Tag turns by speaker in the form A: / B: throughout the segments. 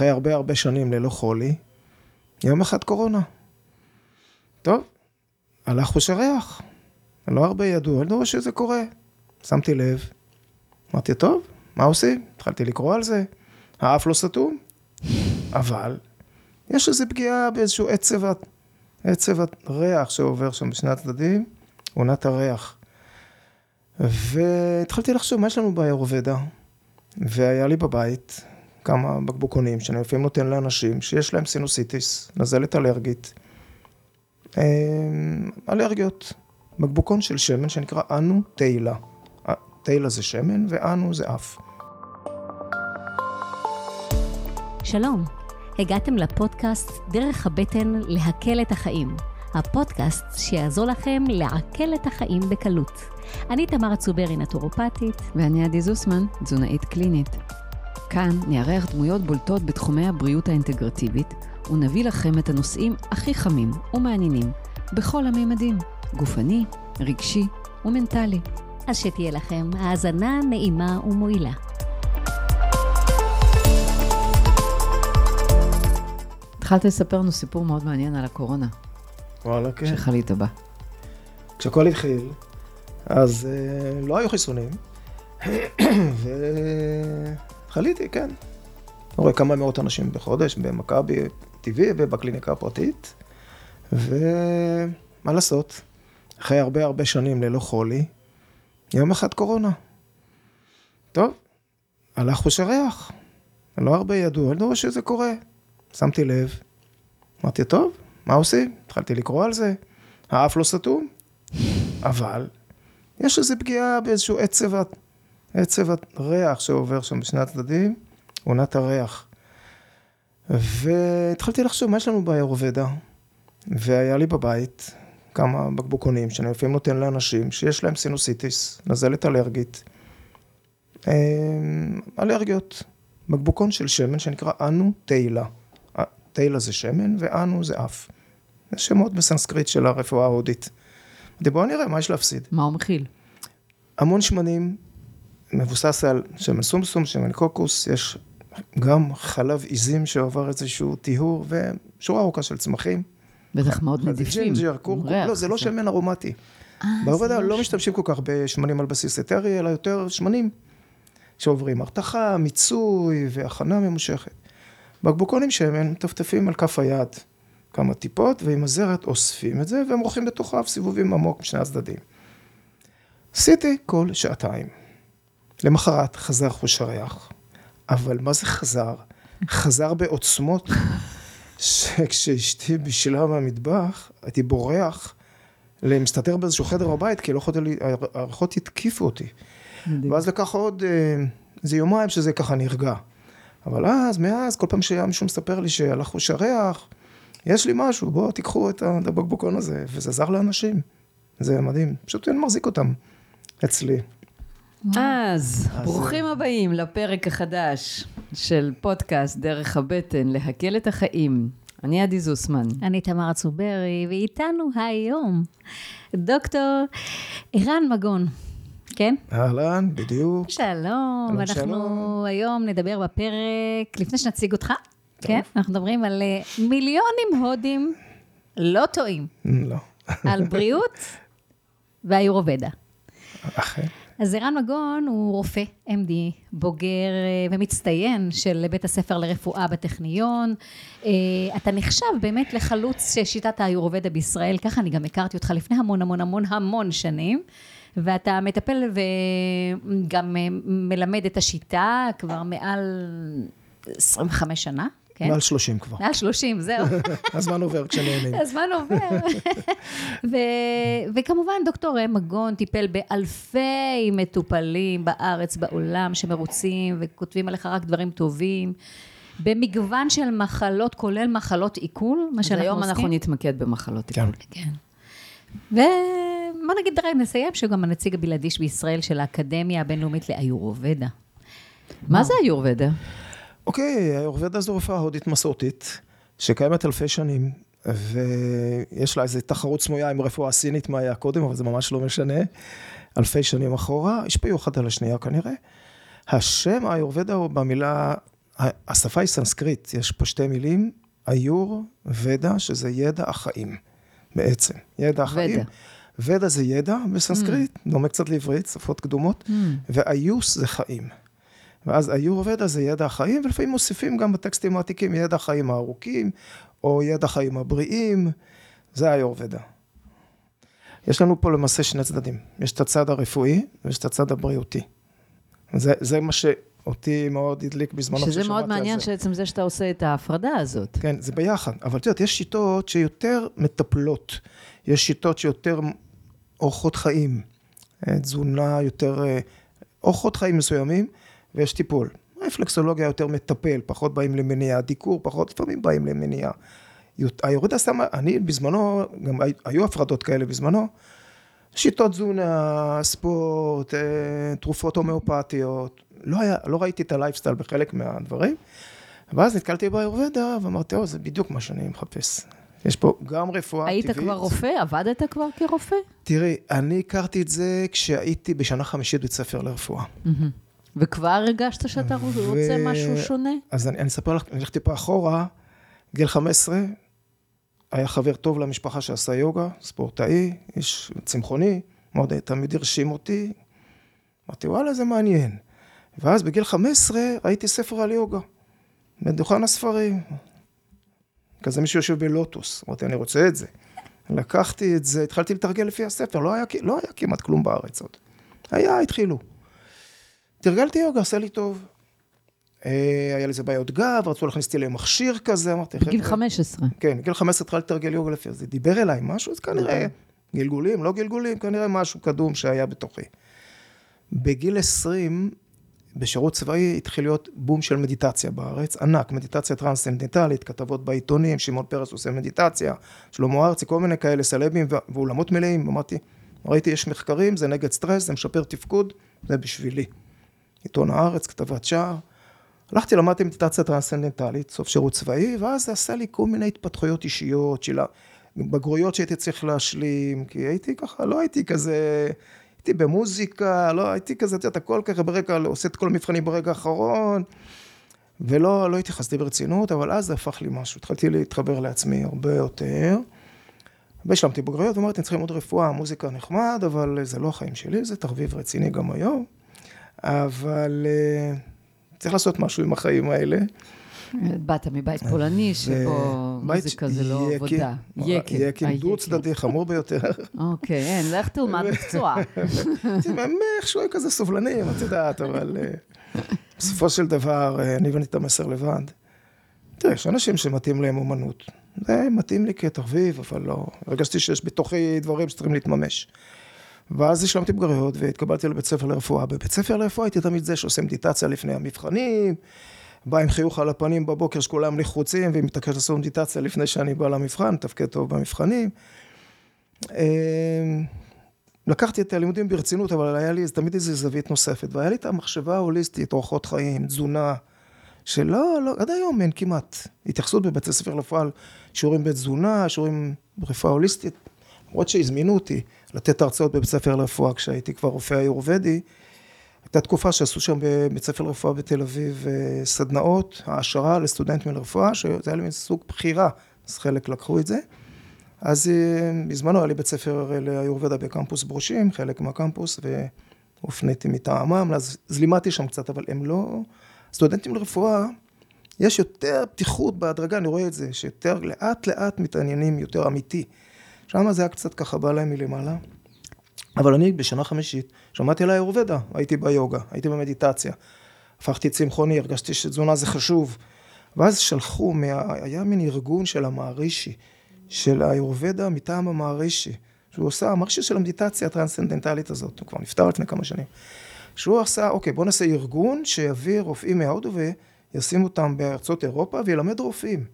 A: אחרי הרבה הרבה שנים ללא חולי, יום אחד קורונה. טוב, הלך חוש הריח. לא הרבה ידעו, ידעו שזה קורה. שמתי לב, אמרתי, טוב, מה עושים? התחלתי לקרוא על זה, האף לא סתום, אבל יש איזו פגיעה באיזשהו עצב, עצב הריח שעובר שם בשני הצדדים, עונת הריח. והתחלתי לחשוב, מה יש לנו באיורבדה? והיה לי בבית כמה בקבוקונים שאני לפעמים נותן לאנשים שיש להם סינוסיטיס, נזלת אלרגית, אמ, אלרגיות, בקבוקון של שמן שנקרא אנו תהילה. תהילה זה שמן ואנו זה אף.
B: שלום, הגעתם לפודקאסט דרך הבטן להקל את החיים. הפודקאסט שיעזור לכם לעכל את החיים בקלות. אני תמר צוברי, נטורופטית.
C: ואני עדי זוסמן, תזונאית קלינית. כאן נארח דמויות בולטות בתחומי הבריאות האינטגרטיבית, ונביא לכם את הנושאים הכי חמים ומעניינים, בכל הממדים, גופני, רגשי ומנטלי.
B: אז שתהיה לכם האזנה נעימה ומועילה.
C: התחלת לספר לנו סיפור מאוד מעניין על הקורונה.
A: וואלה, כן.
C: שחלית בה.
A: כשהכל התחיל, אז אה, לא היו חיסונים, וחליתי, כן. אני רואה כמה מאות אנשים בחודש במכבי טבעי ובקליניקה הפרטית, ומה לעשות, אחרי הרבה הרבה שנים ללא חולי, יום אחד קורונה. טוב, הלך חוש הריח. לא הרבה ידעו, ידעו שזה קורה. שמתי לב, אמרתי, טוב, מה עושים? התחלתי לקרוא על זה, האף לא סתום, אבל יש איזו פגיעה באיזשהו עצב, עצב הריח שעובר שם בשני הצדדים, עונת הריח. והתחלתי לחשוב, מה יש לנו באיורבדה? והיה לי בבית כמה בקבוקונים שאני לפעמים נותן לאנשים שיש להם סינוסיטיס, נזלת אלרגית, אמ, אלרגיות, בקבוקון של שמן שנקרא אנו טאילה. טאילה זה שמן ואנו זה אף. זה שמות בסנסקריט של הרפואה ההודית. אמרתי, בואו נראה, מה יש להפסיד?
C: מה הוא מכיל?
A: המון שמנים, מבוסס על שמן סומסום, שמן קוקוס, יש גם חלב עיזים שעבר איזשהו טיהור, ושורה ארוכה של צמחים.
C: בטח מאוד נדיפים.
A: ג'ינג'ר, קורקום, לא, זה לא שמן ארומטי.
C: אה,
A: בעבודה לא משתמשים כל כך בשמנים על בסיס אתרי, אלא יותר שמנים שעוברים הרתחה, מיצוי והכנה ממושכת. בקבוקונים שמן מטפטפים על כף היד כמה טיפות, ועם הזרת אוספים את זה, והם רוחים בתוכיו סיבובים עמוק משני הצדדים. עשיתי כל שעתיים. למחרת חזר חוש הריח, אבל מה זה חזר? חזר בעוצמות שכשאשתי בישלה מהמטבח, הייתי בורח להסתתר באיזשהו חדר בבית, כי לא יכולתי, הריחות התקיפו אותי. ואז לקח עוד איזה יומיים שזה ככה נרגע. אבל אז, מאז, כל פעם שהיה מישהו מספר לי שהלך חוש הריח, יש לי משהו, בואו תיקחו את הבקבוקון הזה, וזה עזר לאנשים. זה מדהים, פשוט אני מחזיק אותם אצלי.
C: אז, ברוכים הבאים לפרק החדש של פודקאסט דרך הבטן, להקל את החיים. אני עדי זוסמן.
B: אני תמר צוברי, ואיתנו היום דוקטור ערן מגון. כן?
A: אהלן, בדיוק.
B: שלום, ואנחנו שלום. היום נדבר בפרק, לפני שנציג אותך, טוב. כן? אנחנו מדברים על אה, מיליונים הודים לא טועים.
A: לא.
B: על בריאות והיורובדה.
A: אכן.
B: אז ערן מגון הוא רופא, MD, בוגר אה, ומצטיין של בית הספר לרפואה בטכניון. אה, אתה נחשב באמת לחלוץ שיטת האיורובדה בישראל, ככה אני גם הכרתי אותך לפני המון המון המון המון שנים. ואתה מטפל וגם אה, מלמד את השיטה כבר מעל 25 שנה.
A: כן? מעל 30 כבר.
B: מעל 30, זהו.
A: הזמן עובר כשנהנים.
B: הזמן עובר. ו- וכמובן, דוקטור מגון טיפל באלפי מטופלים בארץ, בעולם, שמרוצים וכותבים עליך רק דברים טובים. במגוון של מחלות, כולל מחלות עיכול, מה שאנחנו עושים.
C: אז היום אנחנו נתמקד במחלות עיכול.
B: כן. ובוא נגיד, רגע, נסיים שגם הנציג הבלעדי בישראל של האקדמיה הבינלאומית לאיורובדה.
C: מה זה איורובדה?
A: אוקיי, האיורובדה זו רפואה הודית מסורתית, שקיימת אלפי שנים, ויש לה איזו תחרות סמויה עם רפואה סינית, מה היה קודם, אבל זה ממש לא משנה. אלפי שנים אחורה, השפיעו אחת על השנייה כנראה. השם האיורבדה הוא במילה השפה היא סנסקריט, יש פה שתי מילים, איור, ודה, שזה ידע החיים, בעצם. ידע החיים.
C: ודה.
A: ודה זה ידע בסנסקריט, mm. דומה קצת לעברית, שפות קדומות, mm. ואיוס זה חיים. ואז איור ודה זה ידע החיים, ולפעמים מוסיפים גם בטקסטים העתיקים ידע החיים הארוכים, או ידע החיים הבריאים, זה איור ודה. יש לנו פה למעשה שני צדדים, יש את הצד הרפואי ויש את הצד הבריאותי. זה, זה מה שאותי מאוד הדליק בזמנו
C: שזה מאוד מעניין שעצם זה שאתה עושה את ההפרדה הזאת.
A: כן, זה ביחד, אבל את יודעת, יש שיטות שיותר מטפלות, יש שיטות שיותר אורחות חיים, אה, תזונה יותר, אה, אורחות חיים מסוימים, ויש טיפול. רפלקסולוגיה יותר מטפל, פחות באים למניעה, דיקור, פחות, לפעמים באים למניעה. היורד הסתם, אני בזמנו, גם היו הפרדות כאלה בזמנו, שיטות תזונה, ספורט, אה, תרופות הומאופתיות, לא, היה, לא ראיתי את הלייפסטייל בחלק מהדברים, ואז נתקלתי באיורבדה ואמרתי, או, זה בדיוק מה שאני מחפש. יש פה גם רפואה
C: היית
A: טבעית.
C: היית כבר רופא? עבדת כבר כרופא?
A: תראי, אני הכרתי את זה כשהייתי בשנה חמישית בית ספר לרפואה.
C: וכבר הרגשת שאתה ו... רוצה משהו שונה?
A: אז אני, אני אספר לך, אני אלך טיפה אחורה, גיל 15, היה חבר טוב למשפחה שעשה יוגה, ספורטאי, איש צמחוני, מאוד תמיד הרשים אותי. אמרתי, וואלה, זה מעניין. ואז בגיל 15 ראיתי ספר על יוגה, בדוכן הספרים. כזה מישהו יושב בלוטוס, אמרתי, אני רוצה את זה. לקחתי את זה, התחלתי לתרגל לפי הספר, לא היה, לא היה כמעט כלום בארץ עוד. היה, התחילו. תרגלתי יוגה, עשה לי טוב. אה, היה לזה בעיות גב, רצו להכניס אותי למכשיר כזה, אמרתי,
C: בגיל 15.
A: כן, בגיל 15 התחלתי לתרגל יוגה לפי זה. דיבר אליי משהו, אז כנראה. גלגולים, לא גלגולים, כנראה משהו קדום שהיה בתוכי. בגיל 20, בשירות צבאי התחיל להיות בום של מדיטציה בארץ, ענק, מדיטציה טרנסצנדנטלית, כתבות בעיתונים, שמעון פרס עושה מדיטציה, שלמה ארצי, כל מיני כאלה סלבים ואולמות מלאים, אמרתי, ראיתי, יש מחקרים, זה נגד סטרס, זה משפר תפקוד, זה בשבילי. עיתון הארץ, כתבת שער. הלכתי, למדתי מדיטציה טרנסצנדנטלית, סוף שירות צבאי, ואז זה עשה לי כל מיני התפתחויות אישיות של בגרויות שהייתי צריך להשלים, כי הייתי ככה, לא הייתי כזה, הייתי במוזיקה, לא הייתי כזה, את יודעת, הכל ככה ברגע, עושה את כל המבחנים ברגע האחרון, ולא לא התייחסתי ברצינות, אבל אז זה הפך לי משהו, התחלתי להתחבר לעצמי הרבה יותר. והשלמתי בגרויות, ואמרתי, צריכים עוד רפואה, מוזיקה נחמד, אבל זה לא החיים שלי, זה תחביב רציני גם היום. אבל... Uh, צריך לעשות משהו עם החיים האלה.
C: באת מבית פולני, שבו מוזיקה זה לא עבודה.
A: יקם. יקם דו צדדי, חמור ביותר.
C: אוקיי, אין, לך תלמד מקצוע.
A: הם איכשהו היו כזה סובלנים, את יודעת, אבל אה, בסופו של דבר, אה, אני הבנתי את המסר לבד. תראה, יש אנשים שמתאים להם אומנות. זה מתאים לי כתחביב, אבל לא... הרגשתי שיש בתוכי דברים שצריכים להתממש. ואז השלמתי בגרויות והתקבלתי לבית ספר לרפואה. בבית ספר לרפואה הייתי תמיד זה שעושה מדיטציה לפני המבחנים, בא עם חיוך על הפנים בבוקר שכולם לחוצים ומתעקש לעשות מדיטציה לפני שאני בא למבחן, תפקד טוב במבחנים. אמ, לקחתי את הלימודים ברצינות, אבל היה לי תמיד איזו זווית נוספת, והיה לי את המחשבה ההוליסטית, אורחות חיים, תזונה, שלא, לא, עד היום אין כמעט התייחסות בבית ספר לרפואה שיעורים בתזונה, שיעורים ברפואה הוליסטית, למרות שהזמינו אותי. לתת הרצאות בבית ספר לרפואה כשהייתי כבר רופא איורבדי. הייתה תקופה שעשו שם בבית ספר לרפואה בתל אביב אה, סדנאות, העשרה לסטודנטים לרפואה, שזה היה לי סוג בחירה, אז חלק לקחו את זה. אז אה, בזמנו היה לי בית ספר לאיורבדה בקמפוס ברושים, חלק מהקמפוס, והופניתי מטעמם, אז לימדתי שם קצת, אבל הם לא... סטודנטים לרפואה, יש יותר פתיחות בהדרגה, אני רואה את זה, שיותר לאט לאט מתעניינים יותר אמיתי. שם זה היה קצת ככה בא להם מלמעלה. אבל אני בשנה חמישית שמעתי על האיורבדה, הייתי ביוגה, הייתי במדיטציה. הפכתי צמחוני, הרגשתי שתזונה זה חשוב. ואז שלחו, מה... היה מין ארגון של המערישי, של האיורבדה מטעם המערישי, שהוא עושה, המערישי של המדיטציה הטרנסצנדנטלית הזאת, הוא כבר נפטר לפני כמה שנים. שהוא עשה, אוקיי, בוא נעשה ארגון שיביא רופאים מהודו וישים אותם בארצות אירופה וילמד רופאים.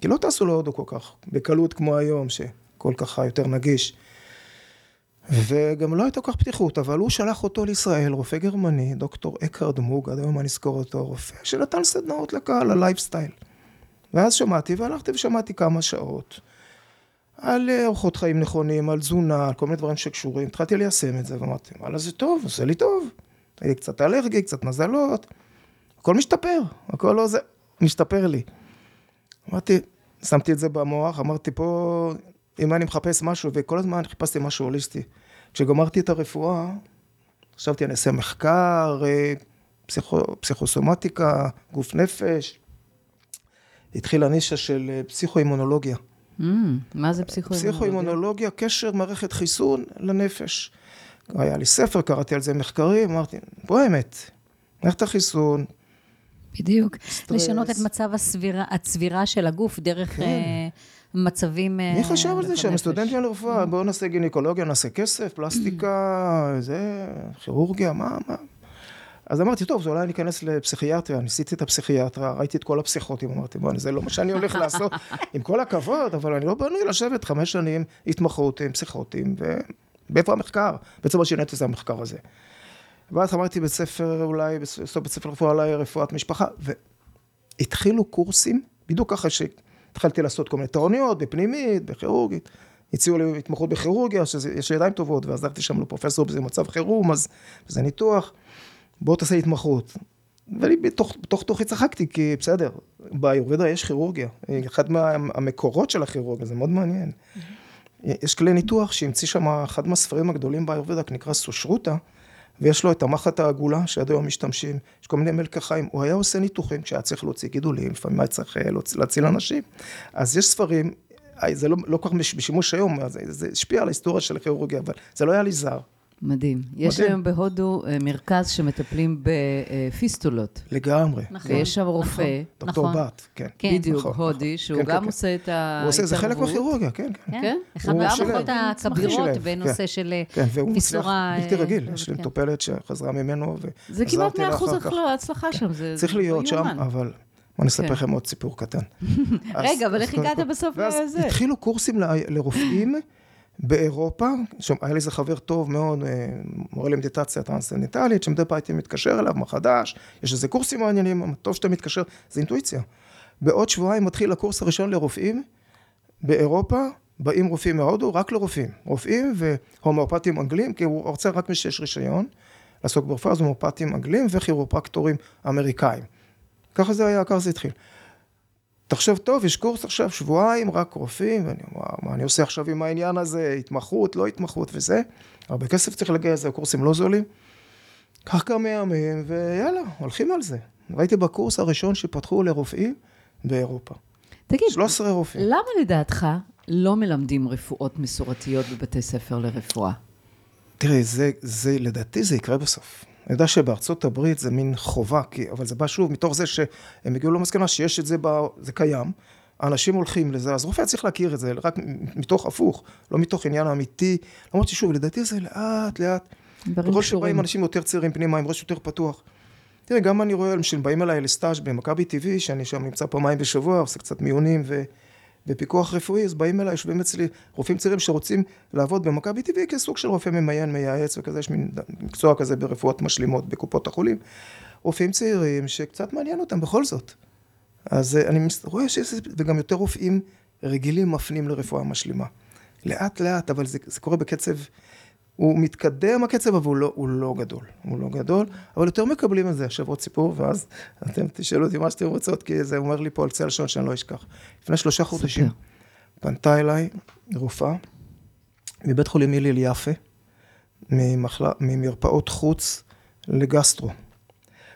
A: כי לא טסו להודו כל כך, בקלות כמו היום, ש... הכל ככה יותר נגיש. וגם לא הייתה כל כך פתיחות, אבל הוא שלח אותו לישראל, רופא גרמני, דוקטור אקארד מוג, עד היום אני אזכור אותו, רופא, שנתן סדנאות לקהל, הלייפסטייל. ואז שמעתי, והלכתי ושמעתי כמה שעות. על אה, אורחות חיים נכונים, על תזונה, על כל מיני דברים שקשורים. התחלתי ליישם את זה, ואמרתי, וואלה, זה טוב, עושה לי טוב. היה לי קצת אלרגי, קצת נזלות. הכל משתפר, הכל לא זה, משתפר לי. אמרתי, שמתי את זה במוח, אמרתי פה, אם אני מחפש משהו, וכל הזמן חיפשתי משהו הוליסטי. כשגמרתי את הרפואה, חשבתי, אני אעשה מחקר, אה, פסיכו, פסיכוסומטיקה, גוף נפש. התחילה נישה של אה, פסיכואימונולוגיה.
C: Mm, מה זה פסיכואימונולוגיה?
A: פסיכואימונולוגיה, קשר מערכת חיסון לנפש. היה לי ספר, קראתי על זה מחקרים, אמרתי, בוא האמת, מערכת החיסון,
B: בדיוק.
A: סטרס.
B: לשנות את מצב הסבירה, הצבירה של הגוף דרך
A: כן.
B: אה, מצבים...
A: מי
B: אה,
A: חשב על זה. שם? סטודנטים לרפואה, בואו נעשה גינקולוגיה, נעשה כסף, פלסטיקה, זה, כירורגיה, מה, מה? אז אמרתי, טוב, אולי אני אכנס לפסיכיאטריה, ניסיתי את הפסיכיאטריה, ראיתי את כל הפסיכוטים, אמרתי, בוא, זה לא מה שאני הולך לעשות, עם כל הכבוד, אבל אני לא בנוי לשבת חמש שנים התמחות עם פסיכוטים, ואיפה המחקר? בעצם מה שיניתי זה המחקר הזה. ואז אמרתי בית ספר, אולי, בסוף בית ספר רפואה, אולי רפואת משפחה, והתחילו קורסים, בדיוק ככה שהתחלתי לעשות כל מיני תורניות, בפנימית, בכירורגית. הציעו לי התמחות בכירורגיה, שיש ידיים טובות, ועזרתי שם לפרופסור בזה מצב חירום, אז זה ניתוח. בוא תעשה התמחות. ואני בתוך, תוכי צחקתי, כי בסדר, באיורבדה יש כירורגיה. אחד מהמקורות של הכירורגיה, זה מאוד מעניין. יש כלי ניתוח שהמציא שם אחד מהספרים הגדולים באיורבדה, נקרא סושרוטה, ויש לו את המחט העגולה שעד היום משתמשים, יש כל מיני מלקחיים, הוא היה עושה ניתוחים כשהיה צריך להוציא גידולים, לפעמים היה צריך אה, להציל אנשים. אז יש ספרים, אה, זה לא, לא כל כך בש- בשימוש היום, זה, זה השפיע על ההיסטוריה של הכירורגיה, אבל זה לא היה לי זר.
C: מדהים. יש
A: מדהים.
C: היום בהודו אה, מרכז שמטפלים בפיסטולות.
A: לגמרי.
B: נכון.
C: ויש שם רופא,
A: דוקטור
B: נכון.
A: בת, כן.
B: כן.
C: בדיוק,
A: נכון,
C: הודי,
A: נכון.
C: שהוא
A: כן, כן,
C: גם
A: כן.
C: עושה את ההתערבות.
A: הוא עושה, זה חלק מהכירורגיה, כן, כן.
B: כן,
C: כן?
B: אחד מהמערכות
A: שילב.
B: הכבירות בנושא
A: כן.
B: של
A: כן, והוא מצליח
B: פיסורה...
A: בלתי
B: אה,
A: רגיל, יש לי
B: כן.
A: מטופלת שחזרה ממנו,
C: זה כמעט
A: ועזרתי לה
C: 100%
A: אחר כך.
C: הצלחה שם, זה
A: צריך להיות שם. אבל בוא נספר
C: כן.
A: לכם עוד סיפור קטן.
C: רגע, אבל איך הגעת בסוף לזה?
A: התחילו קורסים לרופאים באירופה, היה לי איזה חבר טוב מאוד, אה, מורה למדיטציה טרנסצנדנטלית, שמדי פעם הייתי מתקשר אליו, מה חדש, יש איזה קורסים מעניינים, טוב שאתה מתקשר, זה אינטואיציה. בעוד שבועיים מתחיל הקורס הראשון לרופאים באירופה, באים רופאים מהודו, רק לרופאים. רופאים והומאופטים אנגלים, כי הוא רוצה רק מי שיש רישיון לעסוק ברפואה, אז הומאופטים אנגלים וכירופרקטורים אמריקאים. ככה זה היה, ככה זה התחיל. תחשוב טוב, יש קורס עכשיו שבועיים, רק רופאים, ואני אומר, מה אני עושה עכשיו עם העניין הזה, התמחות, לא התמחות וזה, הרבה כסף צריך לגייס, זה קורסים לא זולים. קח כמה ימים, ויאללה, הולכים על זה. ראיתי בקורס הראשון שפתחו לרופאים באירופה.
C: תגיד,
A: 13 רופאים.
C: למה לדעתך לא מלמדים רפואות מסורתיות בבתי ספר לרפואה?
A: תראי, זה, זה, לדעתי זה יקרה בסוף. אני יודע שבארצות הברית זה מין חובה, כי, אבל זה בא שוב מתוך זה שהם הגיעו למסקנה שיש את זה, ב, זה קיים, האנשים הולכים לזה, אז רופא צריך להכיר את זה, רק מתוך הפוך, לא מתוך עניין אמיתי, למרות ששוב, לדעתי זה לאט לאט, ככל. שבאים אנשים יותר צעירים פנימה, עם ראש יותר פתוח. תראה, גם אני רואה שהם באים אליי לסטאז' במכבי TV, שאני שם נמצא פעמיים בשבוע, עושה קצת מיונים ו... ופיקוח רפואי, אז באים אליי, יושבים אצלי רופאים צעירים שרוצים לעבוד במכבי TV כסוג של רופא ממיין, מייעץ וכזה, יש מין מקצוע כזה ברפואות משלימות בקופות החולים. רופאים צעירים שקצת מעניין אותם בכל זאת. אז אה, אני רואה שיש, וגם יותר רופאים רגילים מפנים לרפואה משלימה. לאט לאט, אבל זה, זה קורה בקצב, הוא מתקדם הקצב, אבל הוא לא, הוא לא גדול. הוא לא גדול, אבל יותר מקבלים את זה. עכשיו עוד סיפור, ואז אתם תשאלו אותי מה שאתם רוצות, כי זה אומר לי פה על צל לשון שאני לא אשכח. לפני שלושה חודשים פנתה אליי רופאה מבית חולים הלל יפה, ממחלה, ממרפאות חוץ לגסטרו.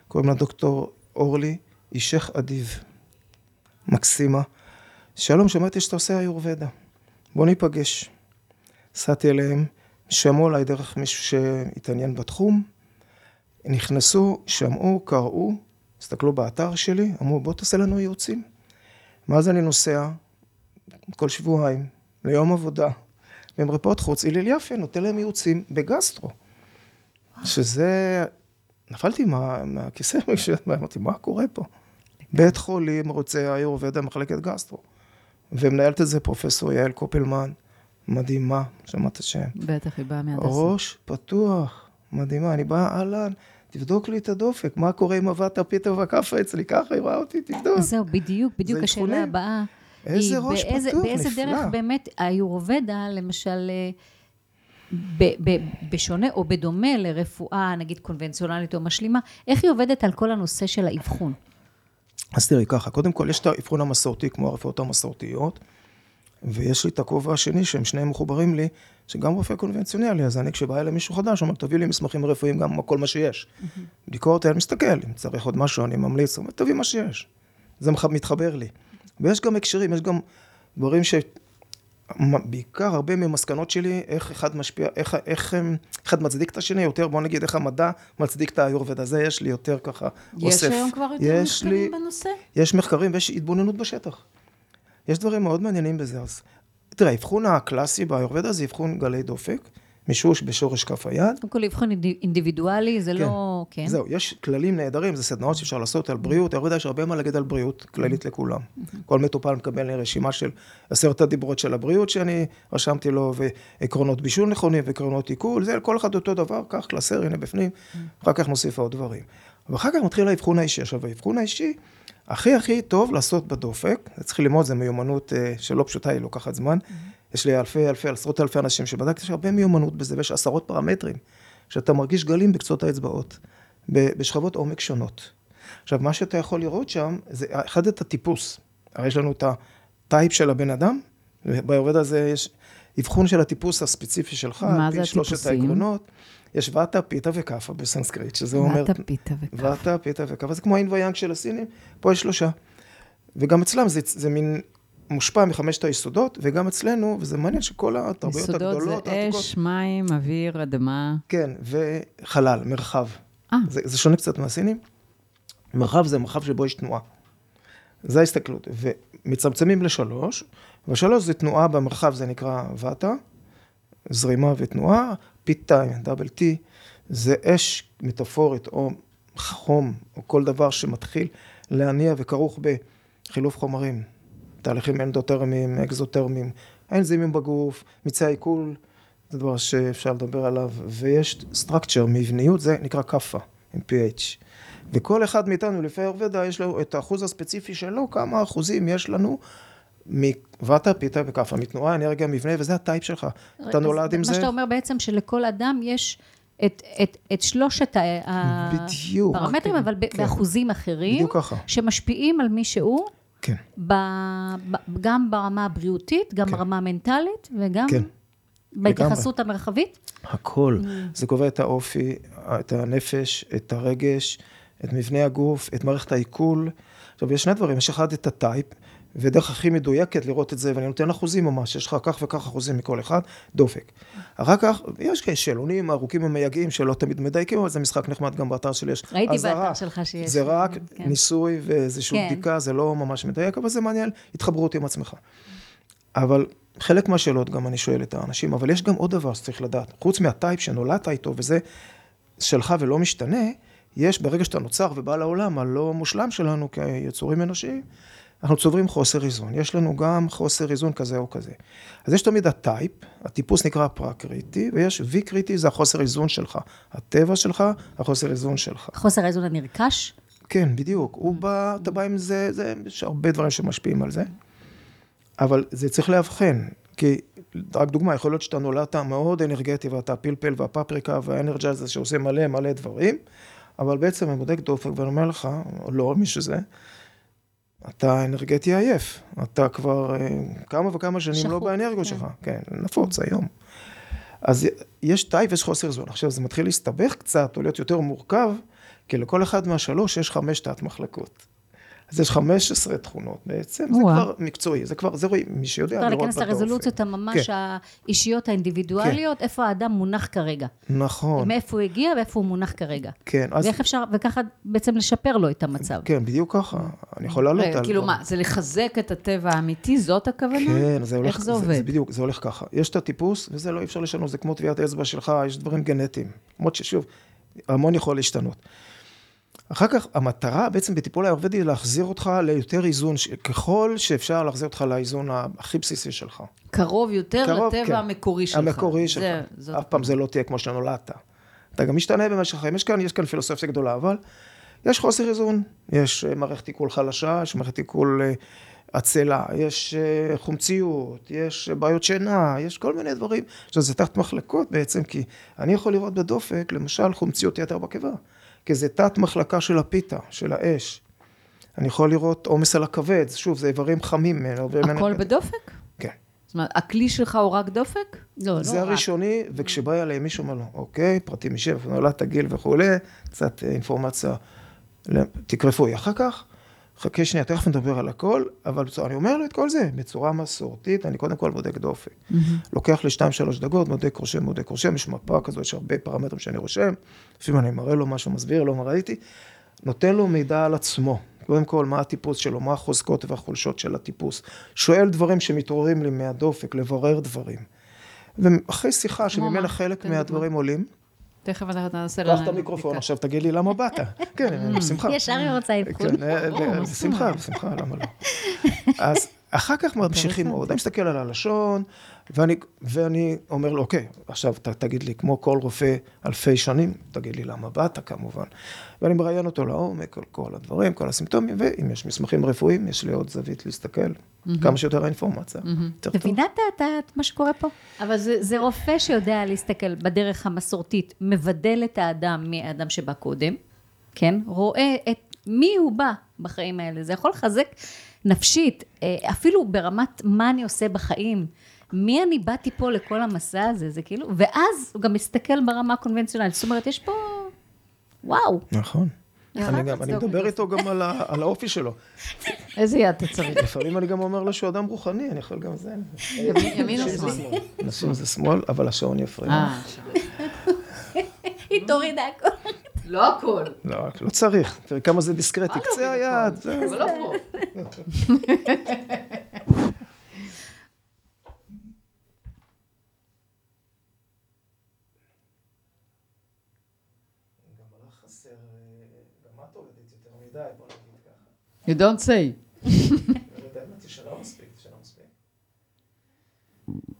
A: קוראים לה דוקטור אורלי אישך אדיב, מקסימה. שלום, שמעתי שאתה עושה איורבדה. בוא ניפגש. נסעתי אליהם, שמעו עליי דרך מישהו שהתעניין בתחום, נכנסו, שמעו, קראו, הסתכלו באתר שלי, אמרו בוא תעשה לנו ייעוצים. מאז אני נוסע כל שבועיים ליום עבודה במרפאות חוץ, הלל יפה נותן להם ייעוצים בגסטרו. שזה, נפלתי מה, מהכיסא, אמרתי, מה קורה פה? בית חולים רוצה איורבדה מחלקת גסטרו. ומנהלת את זה פרופסור יעל קופלמן, מדהימה, שמעת השם.
C: בטח, היא באה מהדסה.
A: ראש פתוח, מדהימה, אני בא, אהלן, תבדוק לי את הדופק, מה קורה עם אבטה פיתה וכאפה אצלי, ככה היא רואה אותי, תבדוק.
B: זהו, בדיוק, בדיוק
A: זה
B: השאלה. הבאה.
A: איזה ראש
B: באיזה,
A: פתוח,
B: באיזה
A: נפלא.
B: דרך באמת האיורובדה, למשל, אה, ב- ב- בשונה או בדומה לרפואה, נגיד קונבנציונלית או משלימה, איך היא עובדת על כל הנושא של האבחון?
A: אז תראי ככה, קודם כל יש את האבחון המסורתי כמו הרפואות המסורתיות, ויש לי את הכובע השני שהם שניהם מחוברים לי, שגם רופא קונבנציונלי, אז אני כשבא אליי מישהו חדש, אומר, תביא לי מסמכים רפואיים, גם כל מה שיש. ביקורת, אני מסתכל, אם צריך עוד משהו, אני ממליץ, אומר, תביא מה שיש. זה מתחבר לי. ויש גם הקשרים, יש גם דברים ש... בעיקר הרבה ממסקנות שלי, איך אחד משפיע, איך, איך אחד מצדיק את השני יותר, בוא נגיד איך המדע מצדיק את האיורבד הזה, יש לי יותר ככה
C: יש אוסף. יש היום כבר יותר מחקרים לי, בנושא?
A: יש מחקרים ויש התבוננות בשטח. יש דברים מאוד מעניינים בזה, אז תראה, האבחון הקלאסי באיורבדה זה אבחון גלי דופק. מישוש בשורש כף היד.
B: קודם כל אבחון אינדיבידואלי, זה
A: כן.
B: לא... כן.
A: זהו, יש כללים נהדרים, זה סדנאות שאפשר לעשות על בריאות, אני יודע יש הרבה מה להגיד על בריאות כללית לכולם. כל מטופל מקבל רשימה של עשרת הדיברות של הבריאות שאני רשמתי לו, ועקרונות בישול נכונים, ועקרונות עיכול, זה כל אחד אותו דבר, קח קלסר, הנה בפנים, אחר כך נוסיף עוד דברים. ואחר כך מתחיל האבחון האישי. עכשיו, האבחון האישי, הכי הכי טוב לעשות בדופק, צריך ללמוד, זו מיומנות אה, שלא פשוטה, היא לוקחת זמן. יש לי אלפי, אלפי, עשרות אלפי אנשים שבדקתי, יש הרבה מיומנות בזה, ויש עשרות פרמטרים, שאתה מרגיש גלים בקצות האצבעות, בשכבות עומק שונות. עכשיו, מה שאתה יכול לראות שם, זה אחד את הטיפוס. הרי יש לנו את ה type של הבן אדם, ובאיורוודה הזה יש אבחון של הטיפוס הספציפי שלך,
C: מה זה הטיפוסים? שלושת העקרונות.
A: יש ואטה, פיתה וכאפה בסנסקריט, שזה אומר...
C: ואטה, פיתה וכאפה.
A: ואטה, פיתה וכאפה, זה כמו האין ויאנג של הסינים, פה יש שלושה. וגם אצלם זה, זה מין מושפע מחמשת היסודות, וגם אצלנו, וזה מעניין שכל התרבויות הגדולות...
C: יסודות זה אש, מים, אוויר, אדמה.
A: כן, וחלל, מרחב. אה. זה, זה שונה קצת מהסינים. מרחב זה מרחב שבו יש תנועה. זה ההסתכלות. ומצמצמים לשלוש, ושלוש זה תנועה במרחב, זה נקרא ואטה, זרימה ותנועה, טיים, דאבל טי, זה אש מטאפורית, או חום, או כל דבר שמתחיל להניע וכרוך בחילוף חומרים. תהליכים אנדותרמיים, אקזוטרמיים, האנזימים בגוף, מיצי העיכול, זה דבר שאפשר לדבר עליו, ויש structure, מבניות, זה נקרא כאפה, עם pH. וכל אחד מאיתנו, לפי האורבדה, יש לו את האחוז הספציפי שלו, כמה אחוזים יש לנו מוואטה, פיתה וכאפה, מתנועה, אנרגיה, מבנה, וזה הטייפ שלך. אתה נולד עם זה.
B: מה שאתה אומר בעצם, שלכל אדם יש את, את, את שלושת הפרמטרים, אבל כן. באחוזים אחרים. שמשפיעים על מי שהוא.
A: כן.
B: ב, ב, גם ברמה הבריאותית, גם כן. ברמה המנטלית, וגם כן. בהתייחסות לגמרי. המרחבית?
A: הכל. Mm. זה קובע את האופי, את הנפש, את הרגש, את מבנה הגוף, את מערכת העיכול. עכשיו, יש שני דברים, יש אחד את הטייפ, ודרך הכי מדויקת לראות את זה, ואני נותן אחוזים ממש, יש לך כך וכך אחוזים מכל אחד, דופק. אחר כך, יש כאלה שאלונים ארוכים ומייגעים שלא תמיד מדייקים, אבל זה משחק נחמד, גם באתר שלי יש
B: ראיתי באתר שלך שיש.
A: זה רק כן. ניסוי ואיזושהי כן. בדיקה, זה לא ממש מדייק, אבל זה מעניין, התחברות עם עצמך. אבל חלק מהשאלות גם אני שואל את האנשים, אבל יש גם עוד דבר שצריך לדעת, חוץ מהטייפ שנולדת איתו, וזה שלך ולא משתנה, יש ברגע שאתה נוצר ובא לעולם הלא מושלם שלנו כיצורים אנושיים, אנחנו צוברים חוסר איזון. יש לנו גם חוסר איזון כזה או כזה. אז יש תמיד ה type, הטיפוס נקרא פרקריטי, ויש ויקריטי, זה החוסר איזון שלך. הטבע שלך, החוסר איזון שלך.
B: חוסר האיזון הנרכש?
A: כן, בדיוק. הוא בא, אתה בא עם זה, זה, יש הרבה דברים שמשפיעים על זה. אבל זה צריך לאבחן, כי רק דוגמה, יכול להיות שאתה נולדת מאוד אנרגטי ואתה הפלפל והפפריקה וה energizer שעושה מלא מלא דברים, אבל בעצם אני בודק דופק ואני אומר לך, לא, מי שזה, אתה אנרגטי עייף, אתה כבר אה, כמה וכמה שנים לא שחור, לא באנרגיות כן. שלך, כן, נפוץ היום. אז יש טייפ ויש חוסר איזון. עכשיו זה מתחיל להסתבך קצת, או להיות יותר מורכב, כי לכל אחד מהשלוש יש חמש תת מחלקות. אז יש 15 תכונות בעצם, זה כבר מקצועי, זה כבר, זה רואים, מי שיודע לראות
B: בדופן. להיכנס לרזולוציות הממש כן. האישיות האינדיבידואליות, כן. איפה האדם מונח כרגע.
A: נכון.
B: מאיפה הוא הגיע ואיפה הוא מונח כרגע.
A: כן,
B: אז... ואיך אפשר, וככה בעצם לשפר לו את המצב.
A: כן, בדיוק ככה. אני יכול לעלות על...
C: כאילו מה, זה לחזק את הטבע האמיתי, זאת הכוונה?
A: כן, זה הולך...
C: איך זה עובד? זה,
A: בדיוק, זה הולך ככה. יש את הטיפוס, וזה לא אפשר לשנות, זה כמו טביעת אצבע שלך, יש דברים גנטיים. למרות ששוב, המון יכול להשתנות. אחר כך המטרה בעצם בטיפול האיורבדי היא להחזיר אותך ליותר איזון, ככל שאפשר להחזיר אותך לאיזון הכי בסיסי שלך.
C: קרוב יותר קרוב, לטבע כן. המקורי שלך.
A: המקורי שלך. זה, אף פעם זה לא תהיה כמו שנולדת. אתה גם משתנה במשך החיים. יש כאן, יש כאן פילוסופיה גדולה, אבל יש חוסר איזון. יש אה, מערכת עיכול חלשה, יש מערכת עיכול אה, עצלה, יש אה, חומציות, יש בעיות שינה, יש כל מיני דברים. עכשיו זה תחת מחלקות בעצם, כי אני יכול לראות בדופק, למשל, חומציות יתר בקיבה. כי זה תת מחלקה של הפיתה, של האש. אני יכול לראות עומס על הכבד, שוב, זה איברים חמים.
C: הכל בדופק?
A: כן.
C: זאת אומרת, הכלי שלך הוא רק דופק?
B: לא, לא
A: זה הראשוני, וכשבא אליי מישהו אומר לו, אוקיי, פרטים אישיים, נולדת גיל וכולי, קצת אינפורמציה, תיק רפואי. אחר כך, חכה שנייה, תכף נדבר על הכל, אבל בצורה, אני אומר לו את כל זה בצורה מסורתית, אני קודם כל בודק דופק. Mm-hmm. לוקח לי שתיים, שלוש דקות, בודק רושם, בודק רושם, יש מפה כזו, יש הרבה פרמטרים שאני רושם, לפעמים אני מראה לו משהו, מסביר לו מה ראיתי, נותן לו מידע על עצמו. קודם כל, מה הטיפוס שלו, מה החוזקות והחולשות של הטיפוס. שואל דברים שמתעוררים לי מהדופק, לברר דברים. ואחרי שיחה, שממילא חלק מהדברים עולים,
C: תכף נעשה
A: לנו... קח את המיקרופון, עכשיו תגיד לי למה באת. כן, בשמחה.
B: ישר היא רוצה אבחון.
A: כן, בשמחה, בשמחה, למה לא? אז אחר כך ממשיכים עוד, אני מסתכל על הלשון, ואני, ואני אומר לו, אוקיי, עכשיו ת, תגיד לי, כמו כל רופא אלפי שנים, תגיד לי למה באת כמובן. ואני מראיין אותו לעומק, על כל הדברים, כל הסימפטומים, ואם יש מסמכים רפואיים, יש לי עוד זווית להסתכל, mm-hmm. כמה שיותר האינפורמציה.
B: Mm-hmm. מבינה את מה שקורה פה? אבל זה, זה רופא שיודע להסתכל בדרך המסורתית, מבדל את האדם מהאדם שבא קודם, כן? רואה את מי הוא בא בחיים האלה. זה יכול לחזק נפשית, אה, אפילו ברמת מה אני עושה בחיים. מי אני באתי פה לכל המסע הזה, זה כאילו, ואז הוא גם מסתכל ברמה הקונבנציונלית, זאת אומרת, יש פה, וואו.
A: נכון. אני, גם, אני מדבר איתו גם על, האופי שלו.
C: איזה יד אתה צריך?
A: לפעמים אני גם אומר לו שהוא אדם רוחני, אני יכול גם זה.
C: ימין או שמאל?
A: נשים זה שמאל, אבל השעון יפריע.
C: אה,
B: היא תורידה הכל.
C: לא הכל.
A: לא, לא צריך. תראי כמה זה דיסקרטי. קצה היד.
C: אבל לא פה. You don't say.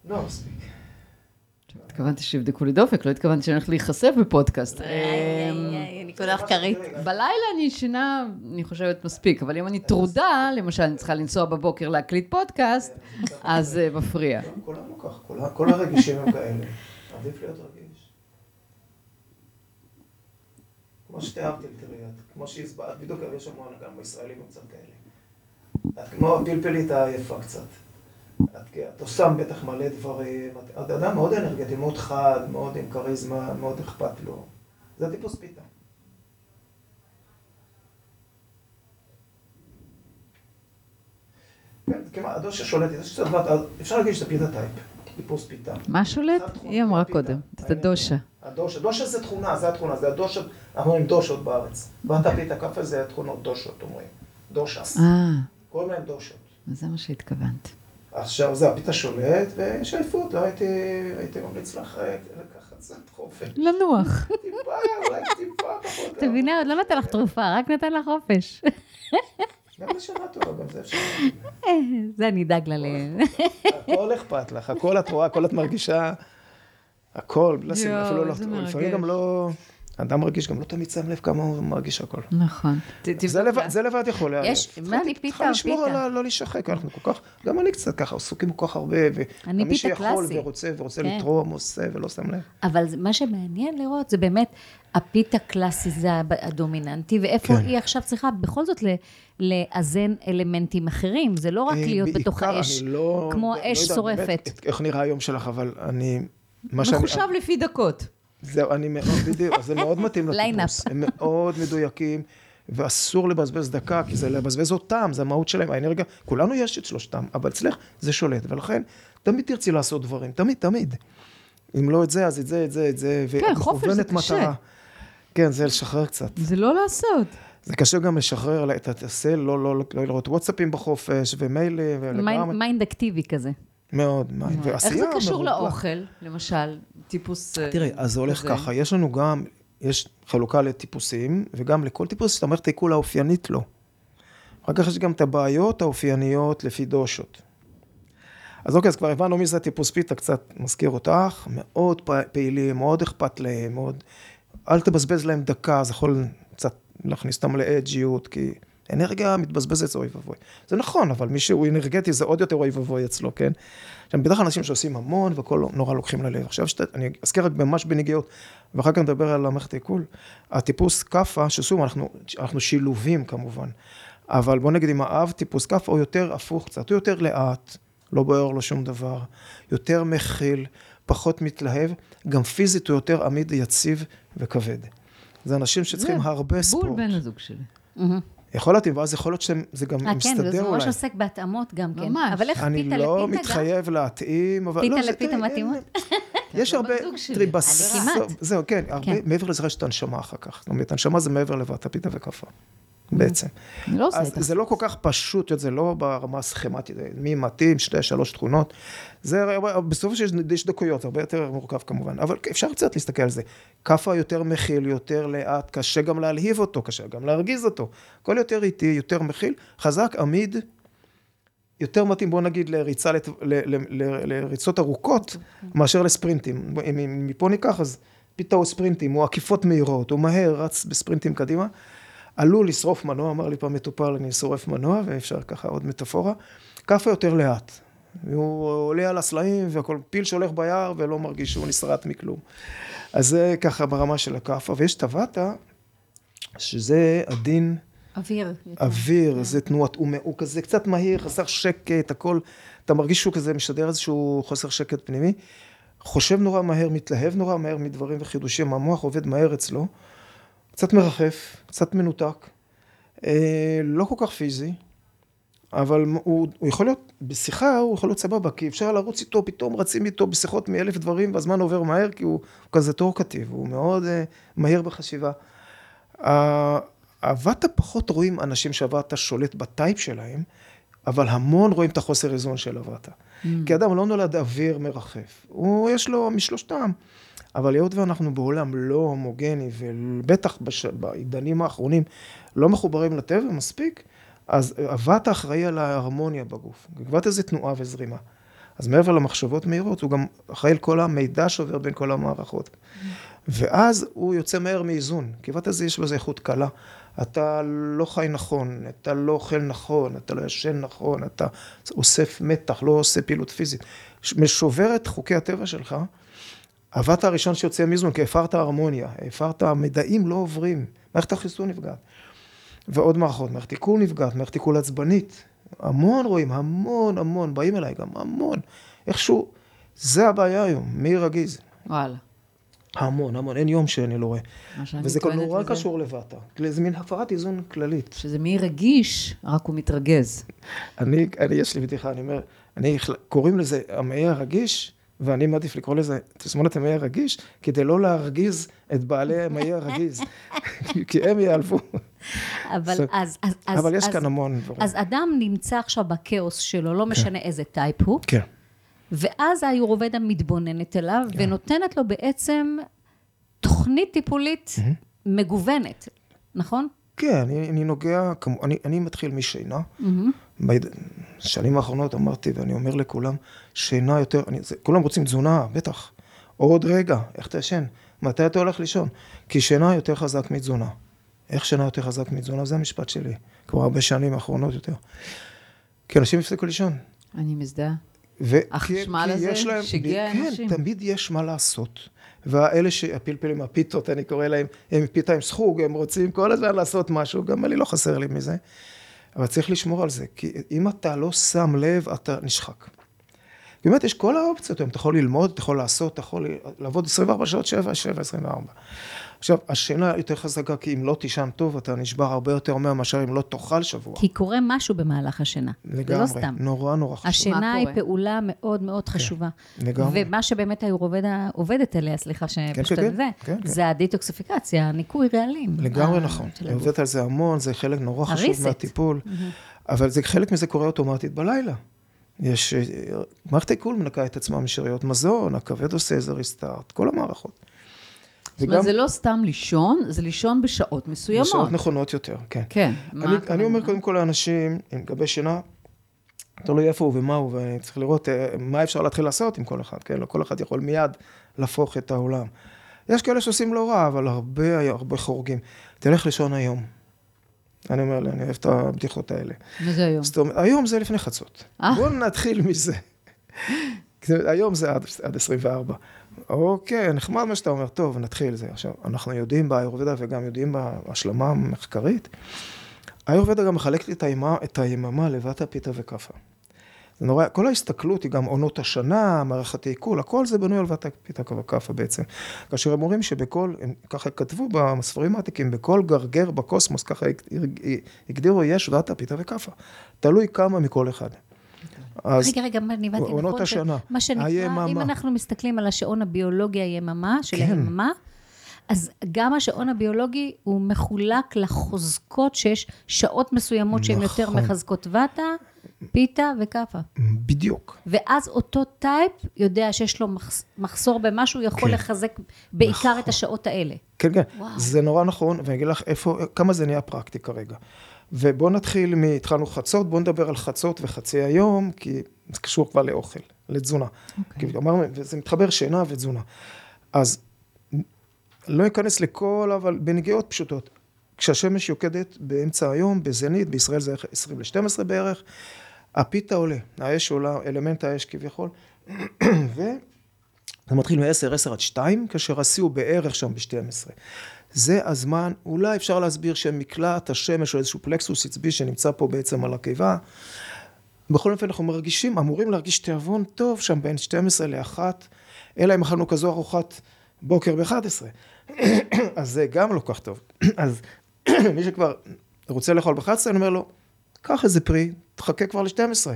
A: לא מספיק.
C: התכוונתי שיבדקו לי דופק, לא התכוונתי שאני הולכת להיחשף בפודקאסט.
B: נקודה מחקרית.
C: בלילה אני ישנה, אני חושבת מספיק, אבל אם אני טרודה, למשל, אני צריכה לנסוע בבוקר להקליט פודקאסט, אז זה מפריע.
A: כולנו כך, כל הרגישים הם כאלה. עדיף להיות רגיש. כמו שתיארתי, תראי, כמו שהסברת, בדיוק יש המון, גם ישראלים הם קצת כאלה. את כמו פלפלית העייפה קצת. את, את עושה בטח מלא דברים, את אדם מאוד אנרגטי, מאוד חד, מאוד עם כריזמה, מאוד אכפת לו. זה טיפוס פיתה. כן, כמעט, הדוש ששולטת, אפשר להגיד שזה פיתה טייפ, טיפוס פיתה.
C: מה שולט? היא אמרה קודם, את הדושה.
A: הדושה, דושה זה תכונה, זה התכונה, זה הדושות, אנחנו אומרים דושות בארץ. ואתה פיתה קפה זה התכונות דושות, אומרים. דושס.
C: אה.
A: קוראים להם דושות.
C: זה מה שהתכוונת.
A: עכשיו זה הפיתה שולט, ויש עייפות, לא הייתי, הייתי ממליץ לך לקחת קצת חופש.
C: לנוח.
A: טיפה, אולי טיפה פחות.
B: אתה מבינה, עוד לא נתן לך תרופה, רק נתן לך חופש.
A: גם לשנה טובה, גם זה אפשר.
B: זה אני אדאג ללב.
A: הכל אכפת לך, הכל את רואה, הכל את מרגישה, הכל, אפילו לא, לפעמים גם לא... אדם מרגיש, גם לא תמיד שם לב כמה הוא מרגיש הכל.
C: נכון.
A: זה לבד יכול להיערך.
B: יש, מה אני פיתה או פיתה?
A: לשמור על לא להישחק, אנחנו כל כך, גם אני קצת ככה, עסוקים כל כך הרבה, ומי שיכול ורוצה ורוצה כן. לתרום, עושה ולא שם לב.
B: אבל מה שמעניין לראות זה באמת, הפיתה קלאסי זה הדומיננטי, ואיפה כן. היא עכשיו צריכה בכל זאת לאזן אלמנטים אחרים, זה לא רק אה, להיות בתוך האש,
A: לא-
B: כמו אש שורפת.
A: איך נראה היום שלך, אבל אני...
C: מחושב לפי דקות.
A: זהו, אני מאוד, בדיוק, זה מאוד מתאים לטיפוס. הם מאוד מדויקים, ואסור לבזבז דקה, כי זה לבזבז אותם, זה המהות שלהם, האנרגיה, כולנו יש את שלושתם, אבל אצלך זה שולט, ולכן תמיד תרצי לעשות דברים, תמיד, תמיד. אם לא את זה, אז את זה, את זה, את זה,
C: כן, חופש זה קשה. מטרה.
A: כן, זה לשחרר קצת.
C: זה לא לעשות.
A: זה קשה גם לשחרר את הסל, לא, לא, לא, לא לראות וואטסאפים בחופש, ומיילים.
B: mind אקטיבי כזה.
A: מאוד, ועשייה
C: איך זה קשור לאוכל, למשל, טיפוס
A: כזה? תראי, אז זה הולך ככה, יש לנו גם, יש חלוקה לטיפוסים, וגם לכל טיפוס יש את המערכת העיכול האופיינית לו. אחר כך יש גם את הבעיות האופייניות לפי דושות. אז אוקיי, אז כבר הבנו מי זה הטיפוס פיתה, קצת מזכיר אותך, מאוד פעילים, מאוד אכפת להם, מאוד... אל תבזבז להם דקה, זה יכול קצת להכניס אותם לאג'יות, כי אנרגיה מתבזבזת זה אוי ואבוי. זה נכון, אבל מי שהוא אנרגטי זה עוד יותר אוי ואבוי אצלו, כן? עכשיו, בדרך כלל אנשים שעושים המון והכל נורא לוקחים ללב. עכשיו, שת, אני אזכיר רק ממש בנגיעות, ואחר כך נדבר על המערכת העיכול. הטיפוס כאפה, שסום, אנחנו, אנחנו שילובים כמובן. אבל בוא נגיד אם האב טיפוס כף, הוא יותר הפוך קצת, הוא יותר לאט, לא בוער לו שום דבר, יותר מכיל, פחות מתלהב, גם פיזית הוא יותר עמיד, יציב וכבד. זה אנשים שצריכים
C: זה
A: הרבה ספורט.
C: בול בן הזוג שלי.
A: יכול להתאים, ואז יכול להיות שזה גם
B: אה, כן,
A: מסתדר
B: זה
A: אולי.
B: ממש עוסק בהתאמות גם כן.
C: ממש.
B: אבל איך
A: אני
B: פיתה
A: לא
B: לפיתה גם?
A: מתחייב להתאים, אבל...
B: פיתה
A: לא,
B: לפיתה מתאימות?
A: יש
C: לא
A: הרבה. תראי,
B: אני
A: בסוף,
B: כמעט.
A: זהו, כן, הרבה,
B: כן.
A: מעבר לזה יש את הנשמה אחר כך. זאת אומרת, הנשמה זה מעבר לבת הפיתה וכפה, בעצם.
C: אני לא עושה
A: אז
C: איתך.
A: זה לא כל כך פשוט, זה לא ברמה הסכמטית, מי מתאים, שתי, שלוש תכונות. זה, בסופו של דבר יש דקויות, זה הרבה יותר מורכב כמובן, אבל אפשר קצת להסתכל על זה. כאפה יותר מכיל, יותר לאט, קשה גם להלהיב אותו, קשה גם להרגיז אותו. הכל יותר איטי, יותר מכיל, חזק, עמיד, יותר מתאים, בוא נגיד, לריצה, לת- ל- ל- ל- לריצות ארוכות, מאשר לספרינטים. אם מפה ניקח, אז הוא ספרינטים, הוא עקיפות מהירות, הוא מהר, רץ בספרינטים קדימה. עלול לשרוף מנוע, אמר לי פעם מטופל, אני שורף מנוע, ואפשר ככה עוד מטאפורה. כאפה יותר לאט. הוא עולה על הסלעים, והכל פיל שהולך ביער, ולא מרגיש שהוא נסרט מכלום. אז זה ככה ברמה של הכאפה, ויש הוואטה, שזה עדין.
B: אוויר.
A: אוויר, זה תנועת, הוא, הוא כזה קצת מהיר, חסר שקט, הכל, אתה מרגיש שהוא כזה משדר איזשהו חוסר שקט פנימי. חושב נורא מהר, מתלהב נורא מהר מדברים וחידושים, המוח עובד מהר אצלו, קצת מרחף, קצת מנותק, אה, לא כל כך פיזי, אבל הוא, הוא יכול להיות, בשיחה הוא יכול להיות סבבה, כי אפשר לרוץ איתו, פתאום רצים איתו בשיחות מאלף דברים, והזמן עובר מהר, כי הוא, הוא כזה תור כתיב, הוא מאוד אה, מהיר בחשיבה. הוואטה פחות רואים אנשים שהוואטה שולט בטייפ שלהם, אבל המון רואים את החוסר איזון של הוואטה.
B: Mm.
A: כי אדם לא נולד אוויר מרחף, הוא, יש לו משלושתם. אבל היות ואנחנו בעולם לא הומוגני, ובטח בש... בעידנים האחרונים לא מחוברים לטבע מספיק, אז הוואטה אחראי על ההרמוניה בגוף. וואטה זה תנועה וזרימה. אז מעבר למחשבות מהירות, הוא גם אחראי על כל המידע שעובר בין כל המערכות. ואז הוא יוצא מהר מאיזון, כי וואטה זה יש בזה איכות קלה. אתה לא חי נכון, אתה לא אוכל נכון, אתה לא ישן נכון, אתה אוסף מתח, לא עושה פעילות פיזית. משובר את חוקי הטבע שלך, הוואטה הראשון שיוצא מאיזון, כי הפרת הרמוניה, הפרת, המידעים לא עוברים, מערכת החיסון נפגעת. ועוד מערכות, מערכת עיכול נפגעת, מערכת עיכול עצבנית. המון רואים, המון המון, באים אליי גם המון. איכשהו, זה הבעיה היום, מי רגיז?
C: וואלה.
A: המון, המון, אין יום שאני לא רואה. וזה
C: טוענת
A: נורא
C: לזה,
A: קשור לוואטה. זה מין הפרת איזון כללית.
C: שזה מי רגיש, רק הוא מתרגז.
A: אני, אני, יש לי בדיחה, אני אומר, אני, קוראים לזה המעי הרגיש, ואני מעדיף לקרוא לזה תסמונת המעי הרגיש, כדי לא להרגיז את בעלי המעי הרגיז, כי הם ייעלבו.
B: אבל
A: זה-
B: אז... אז- אז-
A: אבל יש
B: אז-
A: כאן המון דברים.
B: אז אדם נמצא עכשיו בכאוס שלו, לא משנה איזה טייפ הוא,
A: כן.
B: ואז האיורובדה מתבוננת אליו, ונותנת לו בעצם תוכנית טיפולית מגוונת, נכון?
A: כן, אני, אני נוגע, כמו- אני, אני מתחיל משינה. בשנים האחרונות אמרתי, ואני אומר לכולם, שינה יותר, אני, זה, כולם רוצים תזונה, בטח. עוד רגע, איך אתה ישן? מתי אתה הולך לישון? כי שינה יותר חזק מתזונה. איך שינה יותר חזק מתזונה? זה המשפט שלי. כבר הרבה שנים האחרונות יותר. כי אנשים הפסיקו לישון.
C: אני מזדהה.
A: ו-
C: החשמל
A: כי- כי
C: הזה
A: יש להם-
C: שיגע
A: כן,
C: אנשים.
A: תמיד יש מה לעשות. והאלה שהפלפלים, הפיתות, אני קורא להם, הם פיתה עם סחוג, הם רוצים כל הזמן לעשות משהו, גם אני לא חסר לי מזה. אבל צריך לשמור על זה, כי אם אתה לא שם לב, אתה נשחק. באמת, יש כל האופציות, היום אתה יכול ללמוד, אתה יכול לעשות, אתה יכול לעבוד 24 שעות, 7, 7, 24. עכשיו, השינה יותר חזקה, כי אם לא תישן טוב, אתה נשבר הרבה יותר מהר מאשר אם לא תאכל שבוע.
B: כי קורה משהו במהלך השינה.
A: לגמרי.
B: זה לא סתם.
A: נורא נורא חשוב.
B: השינה היא
C: קורה?
B: פעולה מאוד מאוד חשובה.
A: לגמרי.
B: ומה שבאמת האיורובדה עובדת עליה, סליחה שפשוט
A: כן,
B: על זה,
A: כן, כן.
B: זה הדיטוקסיפיקציה, ניקוי רעלים.
A: לגמרי
B: ה-
A: נכון. אני. עובדת על זה המון, זה חלק נורא חשוב
B: הריסט.
A: מהטיפול. אבל זה, חלק מזה קורה אוטומטית בלילה. יש, אה, מערכת העיכול מנקה את עצמה משאריות מזון, הכבד עושה איזה ריסטארט, כל המערכות.
C: זאת אומרת, זה לא סתם לישון, זה לישון בשעות מסוימות.
A: בשעות נכונות יותר, כן.
C: כן.
A: אני? אני אומר קודם כל לאנשים, לגבי שינה, תלוי איפה הוא ומה הוא, וצריך לראות אה, מה אפשר להתחיל לעשות עם כל אחד, כן? לא כל אחד יכול מיד להפוך את העולם. יש כאלה שעושים לא רע, אבל הרבה, הרבה חורגים. תלך לישון היום. אני אומר, לי, אני אוהב את הבדיחות האלה.
C: מה זה היום?
A: זאת אומרת, היום זה לפני חצות.
C: אה.
A: בואו נתחיל מזה. היום זה עד, עד 24. אוקיי, נחמד מה שאתה אומר, טוב, נתחיל זה. עכשיו, אנחנו יודעים באיורבדה וגם יודעים בהשלמה המחקרית, האיורבדה גם מחלקת את היממה, את היממה לוואטה, פיתה וכאפה. זה נורא, כל ההסתכלות היא גם עונות השנה, מערכת העיכול, הכל זה בנוי על ואטה, פיתה וכאפה בעצם. כאשר הם אומרים שבכל, הם ככה כתבו בספרים העתיקים, בכל גרגר בקוסמוס, ככה הגדירו, יש ואטה, פיתה וכאפה. תלוי כמה מכל אחד.
B: אז רגע, רגע, אני הבנתי נכון.
A: עונות השנה,
B: מה שנקרא, היממה. אם אנחנו מסתכלים על השעון הביולוגי היממה, של כן. היממה, אז גם השעון הביולוגי הוא מחולק לחוזקות שיש שעות מסוימות שהן יותר נכון. מחזקות ואטה, פיתה וכאפה.
A: בדיוק.
B: ואז אותו טייפ יודע שיש לו מחסור במשהו, יכול כן. לחזק בעיקר נכון. את השעות האלה.
A: כן, כן. וואו. זה נורא נכון, ואני אגיד לך איפה, כמה זה נהיה פרקטי כרגע. ובואו נתחיל מ... התחלנו חצות, בואו נדבר על חצות וחצי היום, כי זה קשור כבר לאוכל, לתזונה. Okay. אוקיי. כי אמרנו, וזה מתחבר שינה ותזונה. אז לא אכנס לכל, אבל בנגיעות פשוטות. כשהשמש יוקדת באמצע היום, בזנית, בישראל זה 20 ל-12 בערך, הפיתה עולה, האש עולה, אלמנט האש כביכול, וזה מתחיל מ-10, 10 עד 2, כאשר השיא הוא בערך שם ב-12. זה הזמן, אולי אפשר להסביר שמקלט השמש או איזשהו פלקסוס עצבי שנמצא פה בעצם על הקיבה. בכל אופן אנחנו מרגישים, אמורים להרגיש תיאבון טוב שם בין 12 ל-1, אלא אם אכלנו כזו ארוחת בוקר ב-11. אז זה גם לא כך טוב. אז מי שכבר רוצה לאכול ב-11, אני אומר לו, קח איזה פרי, תחכה כבר ל-12.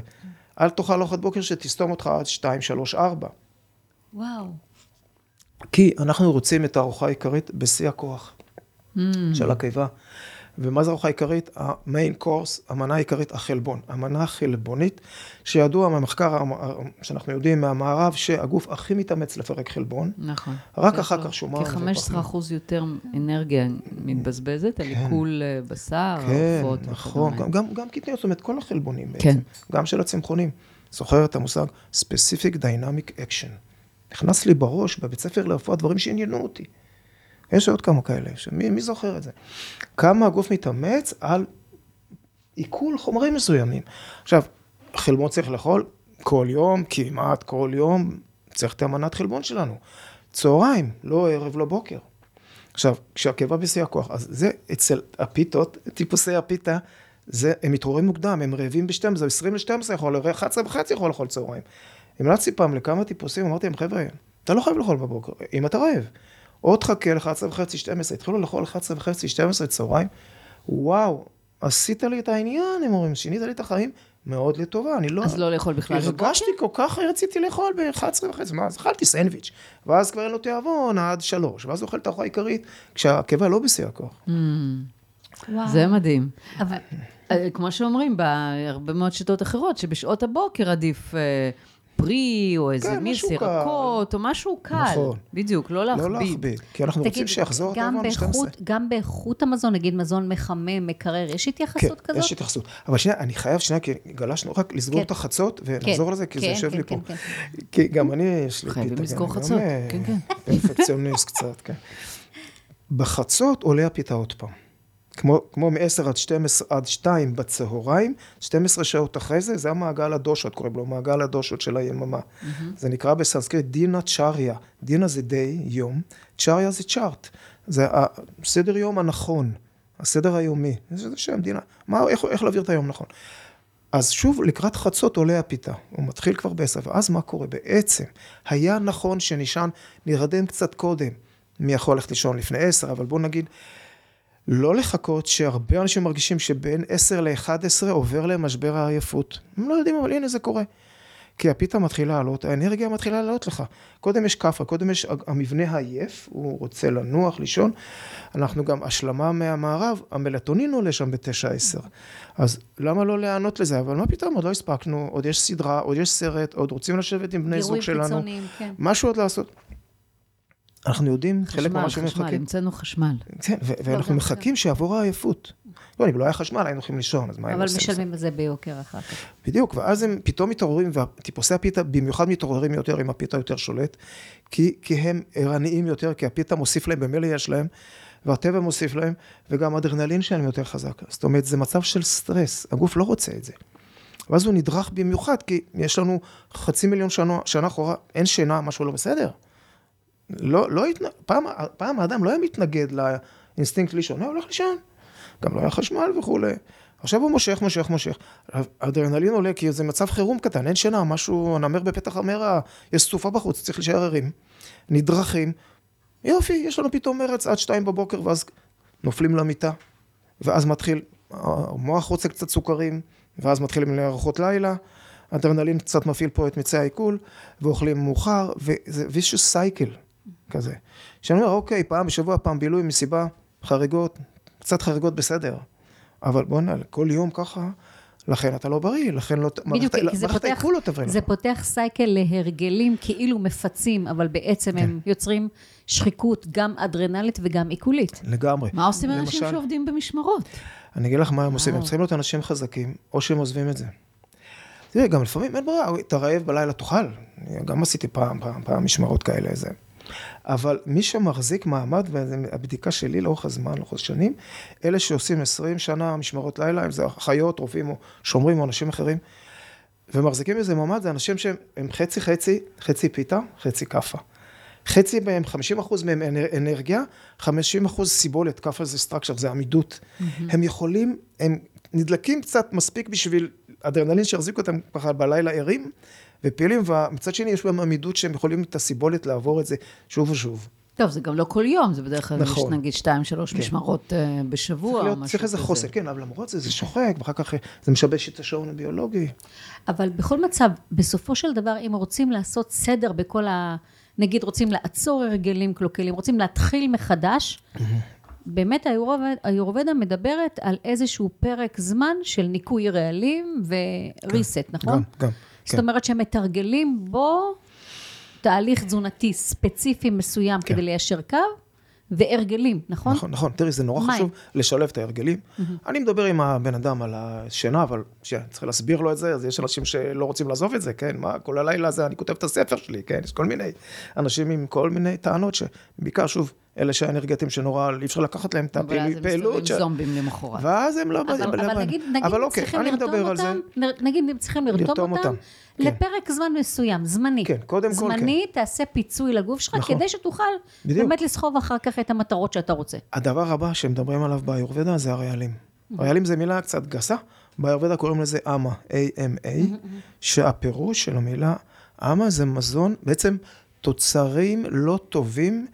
A: אל תאכל ארוחת בוקר שתסתום אותך עד 2, 3, 4.
B: וואו.
A: כי אנחנו רוצים את הארוחה העיקרית בשיא הכוח mm. של הקיבה. ומה זה ארוחה עיקרית? המיין קורס, המנה העיקרית, החלבון. המנה החלבונית, שידוע מהמחקר שאנחנו יודעים מהמערב, שהגוף הכי מתאמץ לפרק חלבון.
C: נכון.
A: רק אחר כך שומן.
C: כ-15 אחוז יותר אנרגיה מתבזבזת על כן. עיכול אה, בשר,
A: כן, עופות. כן, נכון. גם, גם, גם קטניות, זאת אומרת, כל החלבונים בעצם. כן. גם של הצמחונים. זוכר את המושג Specific Dynamic Action. נכנס לי בראש בבית ספר לרפואה דברים שעניינו אותי. יש עוד כמה כאלה, שמי, מי זוכר את זה? כמה הגוף מתאמץ על עיכול חומרים מסוימים. עכשיו, חלבון צריך לאכול כל יום, כמעט כל יום, צריך את המנת חלבון שלנו. צהריים, לא ערב, לא בוקר. עכשיו, כשהקיבה בשיא הכוח, אז זה אצל הפיתות, טיפוסי הפיתה, זה, הם מתעוררים מוקדם, הם רעבים ב-12, זה 20 ל-12 יכול, 11 וחצי יכול לאכול צהריים. המלצתי פעם לכמה טיפוסים, אמרתי להם, חבר'ה, אתה לא חייב לאכול בבוקר, אם אתה רעב. או תחכה ל-11 וחצי, 12, התחילו לאכול 11 וחצי, 12 צהריים, וואו, עשית לי את העניין, הם אומרים, שינית לי את החיים מאוד לטובה, אני לא...
C: אז לא לאכול בכלל
A: בבוקר? הרגשתי כל כך רציתי לאכול ב-11 וחצי, מה, אז אכלתי סנדוויץ', ואז כבר אין לו תיאבון עד שלוש, ואז אוכל את הארוחה העיקרית, כשהקיבה לא בשיא הכוח. Mm.
C: זה מדהים. אבל... אה, כמו שאומרים בהרבה מאוד שיטות אחרות, שבשעות הבוקר עדיף... פרי, או איזה כן, מיס ירקות, או משהו קל. נכון. בדיוק, לא להכביד.
A: לא להכביד, כי אנחנו תגיד, רוצים שיחזור
B: גם באיכות, גם באיכות המזון, נגיד מזון מחמם, מקרר, יש התייחסות
A: כן,
B: כזאת?
A: יש התייחסות. אבל שנייה, אני חייב שנייה, כי גלשנו רק לסגור כן. את החצות, ונחזור כן, לזה, כי כן, זה יושב כן, לי כן, פה. כן. כי גם אני, יש לי...
C: חייבים לסגור חצות, כן, כן.
A: פרפקציוניסט קצת, כן. בחצות עולה הפיתה עוד פעם. כמו, כמו מ-10 עד 12 עד 2 בצהריים, 12 שעות אחרי זה, זה המעגל הדושות, קוראים לו, מעגל הדושות של היממה. Mm-hmm. זה נקרא בסנסקריט דינה צ'ריה. דינה זה די, יום, צ'ריה זה צ'ארט. זה הסדר יום הנכון, הסדר היומי. זה שם, דינה. מה, איך, איך להעביר את היום נכון. אז שוב, לקראת חצות עולה הפיתה, הוא מתחיל כבר בעשר, ואז מה קורה? בעצם, היה נכון שנשען, נרדם קצת קודם. מי יכול ללכת לישון לפני עשר, אבל בואו נגיד, לא לחכות שהרבה אנשים מרגישים שבין 10 ל-11 עובר להם משבר העייפות. הם לא יודעים, אבל הנה זה קורה. כי הפיתה מתחילה לעלות, האנרגיה מתחילה לעלות לך. קודם יש כאפה, קודם יש המבנה העייף, הוא רוצה לנוח, לישון. אנחנו גם, השלמה מהמערב, המלטונין עולה שם בתשע עשר. אז למה לא להיענות לזה? אבל מה פתאום, עוד לא הספקנו, עוד יש סדרה, עוד יש סרט, עוד רוצים לשבת עם בני זוג שלנו. גירויים חיצוניים, כן. משהו עוד לעשות. אנחנו יודעים,
C: חשמל, חלק ממה שמחכים. חשמל, המצאנו חשמל.
A: כן, ואנחנו מחכים שיעבור העייפות. לא, אם לא היה חשמל, היינו הולכים לישון, אז מה
B: היינו עושים? אבל משלמים על זה ביוקר אחר כך.
A: בדיוק, ואז הם פתאום מתעוררים, וטיפוסי הפיתה במיוחד מתעוררים יותר אם הפיתה יותר שולט, כי, כי הם ערניים יותר, כי הפיתה מוסיף להם, במילא יש להם, והטבע מוסיף להם, וגם האדרנלין שלהם יותר חזק. זאת אומרת, זה מצב של סטרס, הגוף לא רוצה את זה. ואז הוא נדרך במיוחד, כי יש לנו חצי מיליון שנה, שנה אחורה, אין שינה, משהו לא בסדר. לא, לא התנ... פעם, פעם האדם לא היה מתנגד לאינסטינקט לישון, הוא הולך לישון. גם לא היה חשמל וכולי. עכשיו הוא מושך, מושך, מושך. האדרנלין עולה כי זה מצב חירום קטן, אין שינה, משהו, הנמר בפתח המרע, יש סופה בחוץ, צריך להישאר ערים. נדרכים, יופי, יש לנו פתאום מרץ עד שתיים בבוקר, ואז נופלים למיטה, ואז מתחיל, המוח רוצה קצת סוכרים, ואז מתחילים לארוחות לילה, אדרנלין קצת מפעיל פה את מצי העיכול, ואוכלים מאוחר, וזה וישוס סייקל כזה. שאני אומר, אוקיי, פעם בשבוע, פעם בילוי, מסיבה, חריגות, קצת חריגות בסדר, אבל בוא'נה, כל יום ככה, לכן אתה לא בריא, לכן לא...
B: בדיוק, כי זה פותח,
A: לא תבריא.
B: זה פותח סייקל להרגלים כאילו מפצים, אבל בעצם
A: כן.
B: הם יוצרים שחיקות גם אדרנלית וגם עיכולית.
A: לגמרי.
C: מה עושים אנשים
A: למשל-
C: שעובדים במשמרות?
A: אני אגיד לך מה הם עושים, הם. צריכים להיות אנשים חזקים, או שהם עוזבים את זה. תראי, גם לפעמים אין ברירה, אתה רעב בלילה תאכל. גם עשיתי פעם, פעם, פעם משמרות כאלה, זה. אבל מי שמחזיק מעמד, והבדיקה שלי לאורך הזמן, לאורך השנים, אלה שעושים 20 שנה משמרות לילה, אם זה אחיות, רופאים או שומרים או אנשים אחרים, ומחזיקים איזה מעמד, זה אנשים שהם הם חצי חצי, חצי פיתה, חצי כאפה. חצי מהם, 50 אחוז מהם אנר- אנרגיה, 50 אחוז סיבולת, כאפה זה סטרקצ'ר, זה עמידות. הם יכולים, הם נדלקים קצת מספיק בשביל אדרנלין שיחזיק אותם ככה בלילה ערים ופעילים, ומצד שני יש בהם עמידות שהם יכולים את הסיבולת לעבור את זה שוב ושוב.
C: טוב, זה גם לא כל יום, זה בדרך כלל יש
A: נכון.
C: נגיד שתיים, שלוש
A: כן.
C: משמרות אה, בשבוע,
A: צריך,
C: או
A: להיות,
C: משהו
A: צריך איזה. חוסן, כן, אבל למרות זה, זה שוחק, ואחר כך אה, זה משבש את השעון הביולוגי.
B: אבל בכל מצב, בסופו של דבר, אם רוצים לעשות סדר בכל ה... נגיד רוצים לעצור הרגלים קלוקלים, רוצים להתחיל מחדש, באמת היורובד- היורובדה מדברת על איזשהו פרק זמן של ניקוי רעלים וריסט, נכון?
A: גם, גם.
B: זאת
A: כן.
B: אומרת שמתרגלים בו תהליך תזונתי ספציפי מסוים
A: כן.
B: כדי ליישר קו, והרגלים, נכון?
A: נכון, נכון. תראי, זה נורא
B: מה
A: חשוב לשלב את ההרגלים. אני מדבר עם הבן אדם על השינה, אבל צריך להסביר לו את זה, אז יש אנשים שלא רוצים לעזוב את זה, כן? מה, כל הלילה הזה אני כותב את הספר שלי, כן? יש כל מיני אנשים עם כל מיני טענות, שבעיקר, שוב, אלה שהאנרגטיים שנורא, אי אפשר לקחת להם את
C: אבל אז הם
A: הפעילות.
C: מסתובבים זומבים למחרת.
A: ואז הם לא...
B: אבל, נגיד, נגיד
A: אבל אוקיי,
B: צריכים לרתום
A: זה.
B: אותם, נר- נגיד צריכים לרתום,
A: לרתום
B: אותם,
A: אותם, כן.
B: לפרק זמן מסוים, זמני.
A: כן, קודם כל, כן.
B: זמני, תעשה פיצוי לגוף שלך,
A: נכון.
B: כדי שתוכל
A: בדיוק.
B: באמת לסחוב אחר כך את המטרות שאתה רוצה.
A: הדבר הבא שמדברים עליו באיורבדה זה הרעלים. רעלים זה מילה קצת גסה, באיורבדה קוראים לזה אמה, A-M-A, שהפירוש של המילה אמה זה מזון, בעצם תוצרים לא טובים